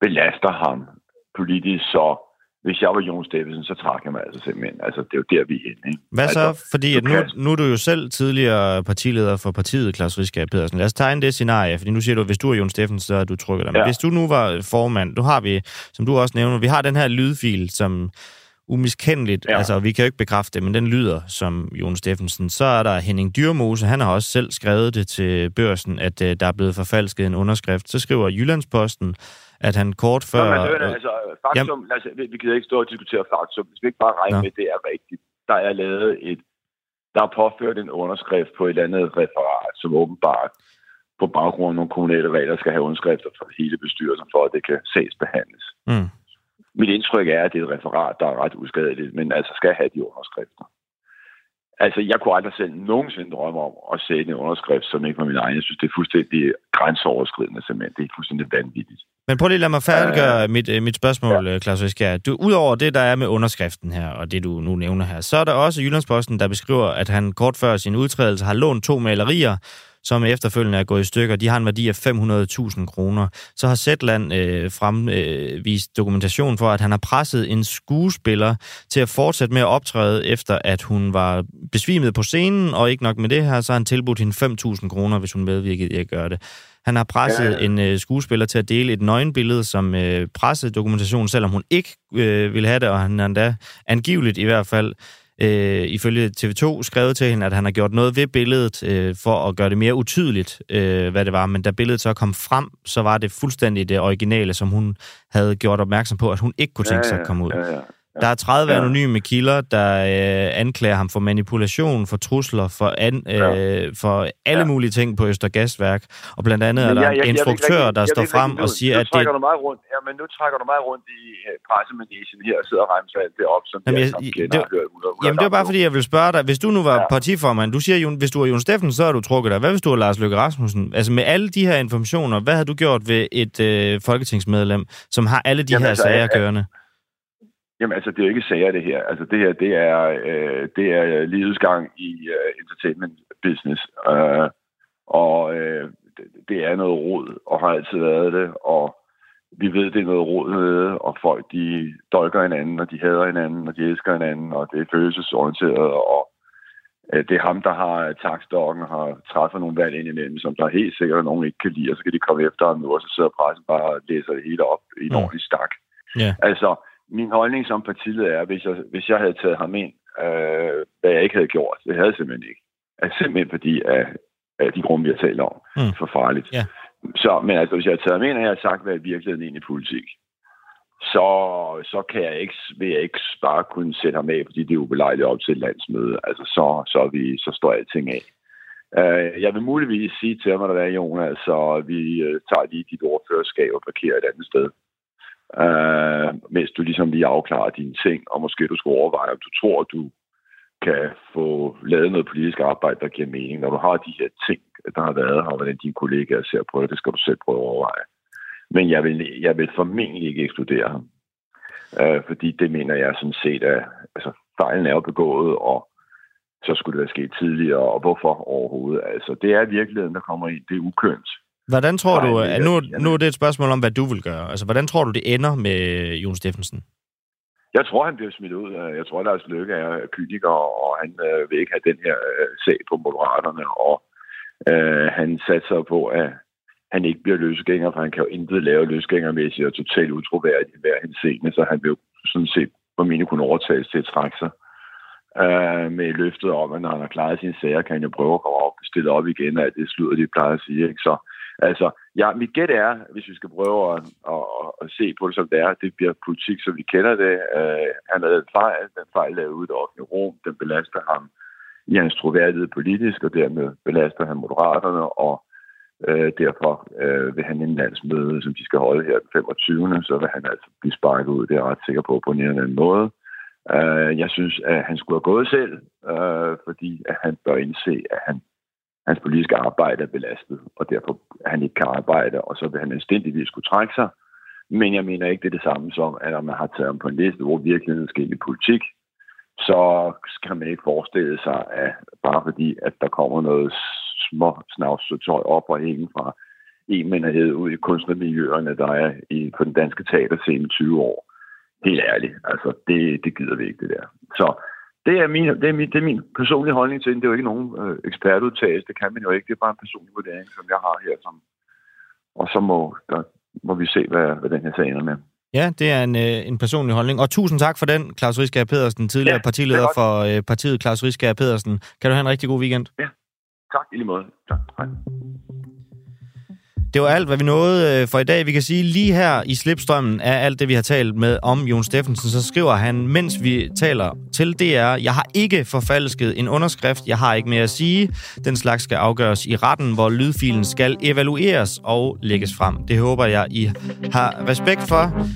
belaster ham politisk så hvis jeg var Jon Steffensen, så trak jeg mig altså simpelthen. Altså, det er jo der, vi er inde. Ikke? Hvad altså, så? Fordi at nu, nu er du jo selv tidligere partileder for partiet, Klaus Riskab Pedersen. Lad os tegne det scenarie, fordi nu siger du, at hvis du er Jon Steffensen, så er du trykket dig. Men ja. hvis du nu var formand, nu har vi, som du også nævner, vi har den her lydfil, som umiskendeligt, ja. altså vi kan jo ikke bekræfte det, men den lyder som Jon Steffensen. Så er der Henning Dyrmose, han har også selv skrevet det til børsen, at uh, der er blevet forfalsket en underskrift. Så skriver Jyllandsposten, at han kort før... Nå, men, altså, altså, faktum, jamen, altså, vi gider ikke stå og diskutere faktum, hvis vi ikke bare regner med, at det er rigtigt. Der er lavet et... Der er påført en underskrift på et eller andet referat, som åbenbart på baggrund af nogle kommunale regler skal have underskrifter fra hele bestyrelsen for, at det kan sagsbehandles. Mm. Mit indtryk er, at det er et referat, der er ret uskadeligt, men altså skal have de underskrifter. Altså, jeg kunne aldrig selv nogensinde drømme om at sætte en underskrift, som ikke var min egen. Jeg synes, det er fuldstændig grænseoverskridende, simpelthen. Det er fuldstændig vanvittigt. Men prøv lige at lade mig færdiggøre uh, mit, uh, mit spørgsmål, ja. Claus Riskær. Du, Udover det, der er med underskriften her, og det du nu nævner her, så er der også Jyllandsposten, der beskriver, at han kort før sin udtrædelse har lånt to malerier, som efterfølgende er gået i stykker. De har en værdi af 500.000 kroner. Så har Zetland øh, fremvist øh, dokumentation for, at han har presset en skuespiller til at fortsætte med at optræde, efter at hun var besvimet på scenen, og ikke nok med det her, så har han tilbudt hende 5.000 kroner, hvis hun medvirkede i at gøre det. Han har presset ja, ja. en øh, skuespiller til at dele et nøgenbillede som øh, pressedokumentation, selvom hun ikke øh, ville have det, og han har endda angiveligt i hvert fald øh, ifølge TV2 skrevet til hende, at han har gjort noget ved billedet øh, for at gøre det mere utydeligt, øh, hvad det var. Men da billedet så kom frem, så var det fuldstændig det originale, som hun havde gjort opmærksom på, at hun ikke kunne tænke sig at komme ud. Ja, ja. Der er 30 ja. anonyme kilder, der øh, anklager ham for manipulation, for trusler, for, an, øh, for alle ja. mulige ting på Østergasværk. Og blandt andet er der en instruktør, der står frem og siger, at det... Du meget rundt, ja, men nu trækker du meget rundt i uh, pressemanagen her og sidder og remser alt det op, som jamen, jeg, jeg, kender, det, hørt, 100, 100 jamen, det var bare fordi, jeg vil spørge dig. Hvis du nu var ja. partiformand, du siger, hvis du er Jon Steffen, så har du trukket dig. Hvad hvis du er Lars Løkke Rasmussen? Altså med alle de her informationer, hvad havde du gjort ved et øh, folketingsmedlem, som har alle de jamen, her altså, sager kørende? Jamen altså, det er jo ikke sager, det her. Altså, det her, det er, øh, det er livets gang i uh, entertainment business. Uh, og uh, det er noget råd, og har altid været det. Og vi ved, det er noget råd med, og folk, de dolker hinanden, og de hader hinanden, og de elsker hinanden, og det er følelsesorienteret, og uh, det er ham, der har takstokken, har træffet nogle valg ind imellem, som der helt sikkert at nogen ikke kan lide, og så kan de komme efter ham nu, og så sidder pressen bare og læser det hele op i en mm. ordentlig stak. Yeah. Altså, min holdning som partileder er, hvis jeg, hvis jeg havde taget ham ind, øh, hvad jeg ikke havde gjort, det havde jeg simpelthen ikke. Altså simpelthen fordi af, af de grunde, vi har talt om. Mm. For farligt. Ja. Så, men altså, hvis jeg havde taget ham ind, og jeg havde sagt, hvad er virkeligheden ind i politik, så, så kan jeg ikke, vil jeg ikke bare kunne sætte ham af, fordi det er ubelejligt op til et landsmøde. Altså, så, så, er vi, så står alting af. Uh, jeg vil muligvis sige til ham, at der er, Jonas, så vi uh, tager lige dit ordførerskab og parkerer et andet sted øh, mens du ligesom lige afklarer dine ting, og måske du skal overveje, om du tror, at du kan få lavet noget politisk arbejde, der giver mening. Når du har de her ting, der har været her, hvordan dine kollegaer ser på det, det skal du selv prøve at overveje. Men jeg vil, jeg vil formentlig ikke ekskludere ham. Øh, fordi det mener jeg sådan set, at altså, fejlen er jo begået, og så skulle det være sket tidligere, og hvorfor overhovedet? Altså, det er virkeligheden, der kommer ind. Det er ukønt. Hvordan tror du, at nu, nu er det et spørgsmål om, hvad du vil gøre. Altså, hvordan tror du, det ender med Jon Steffensen? Jeg tror, han bliver smidt ud. Jeg tror, Lars Løkke er kyniker, og han øh, vil ikke have den her øh, sag på Moderaterne, og øh, han satser på, at han ikke bliver løsgænger, for han kan jo intet lave løsgængermæssigt og totalt utroværdigt hver henseende, så han vil sådan set på mine kunne overtages til at trække sig øh, med løftet om, at når han har klaret sine sager, kan han jo prøve at komme op, stille op igen, at det slutter, de plejer at sige. Ikke? Så Altså, ja, mit gæt er, hvis vi skal prøve at, at, at se på det som det er, det bliver politik, som vi kender det. Uh, han har lavet en fejl, den fejl er ude i det offentlige rum, den belaster ham i hans troværdighed politisk, og dermed belaster han moderaterne, og uh, derfor uh, vil han en landsmøde, som de skal holde her den 25. Så vil han altså blive sparket ud, det er jeg ret sikker på, på en eller anden måde. Uh, jeg synes, at han skulle have gået selv, uh, fordi at han bør indse, at han hans politiske arbejde er belastet, og derfor han ikke kan arbejde, og så vil han anstændigvis kunne trække sig. Men jeg mener ikke, det er det samme som, at når man har taget ham på en liste, hvor virkeligheden skal i politik, så kan man ikke forestille sig, at bare fordi, at der kommer noget små tøj op og hænge fra en menighed ud i kunstnermiljøerne, der er i, på den danske teaterscene 20 år. Helt ærligt, altså det, det gider vi ikke det der. Så det er, min, det, er min, det er min personlige holdning til det. Det er jo ikke nogen øh, ekspertudtagelse. Det kan man jo ikke. Det er bare en personlig vurdering, som jeg har her. Som, og så må, der, må vi se, hvad, hvad den her sag ender med. Ja, det er en, øh, en personlig holdning. Og tusind tak for den, Claus Riskær Pedersen, tidligere ja, partileder for øh, partiet Claus Riskær Pedersen. Kan du have en rigtig god weekend? Ja, tak i lige måde. Tak. Hej. Det var alt, hvad vi nåede øh, for i dag. Vi kan sige, lige her i slipstrømmen af alt det, vi har talt med om Jon Steffensen, så skriver han, mens vi taler til DR, jeg har ikke forfalsket en underskrift, jeg har ikke mere at sige. Den slags skal afgøres i retten, hvor lydfilen skal evalueres og lægges frem. Det håber jeg, I har respekt for.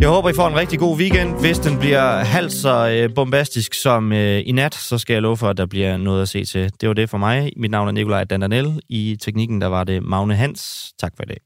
Jeg håber, I får en rigtig god weekend. Hvis den bliver halvt så øh, bombastisk som øh, i nat, så skal jeg love for, at der bliver noget at se til. Det var det for mig. Mit navn er Nikolaj Dandanel. I teknikken der var det Magne Hans. Tak for i dag.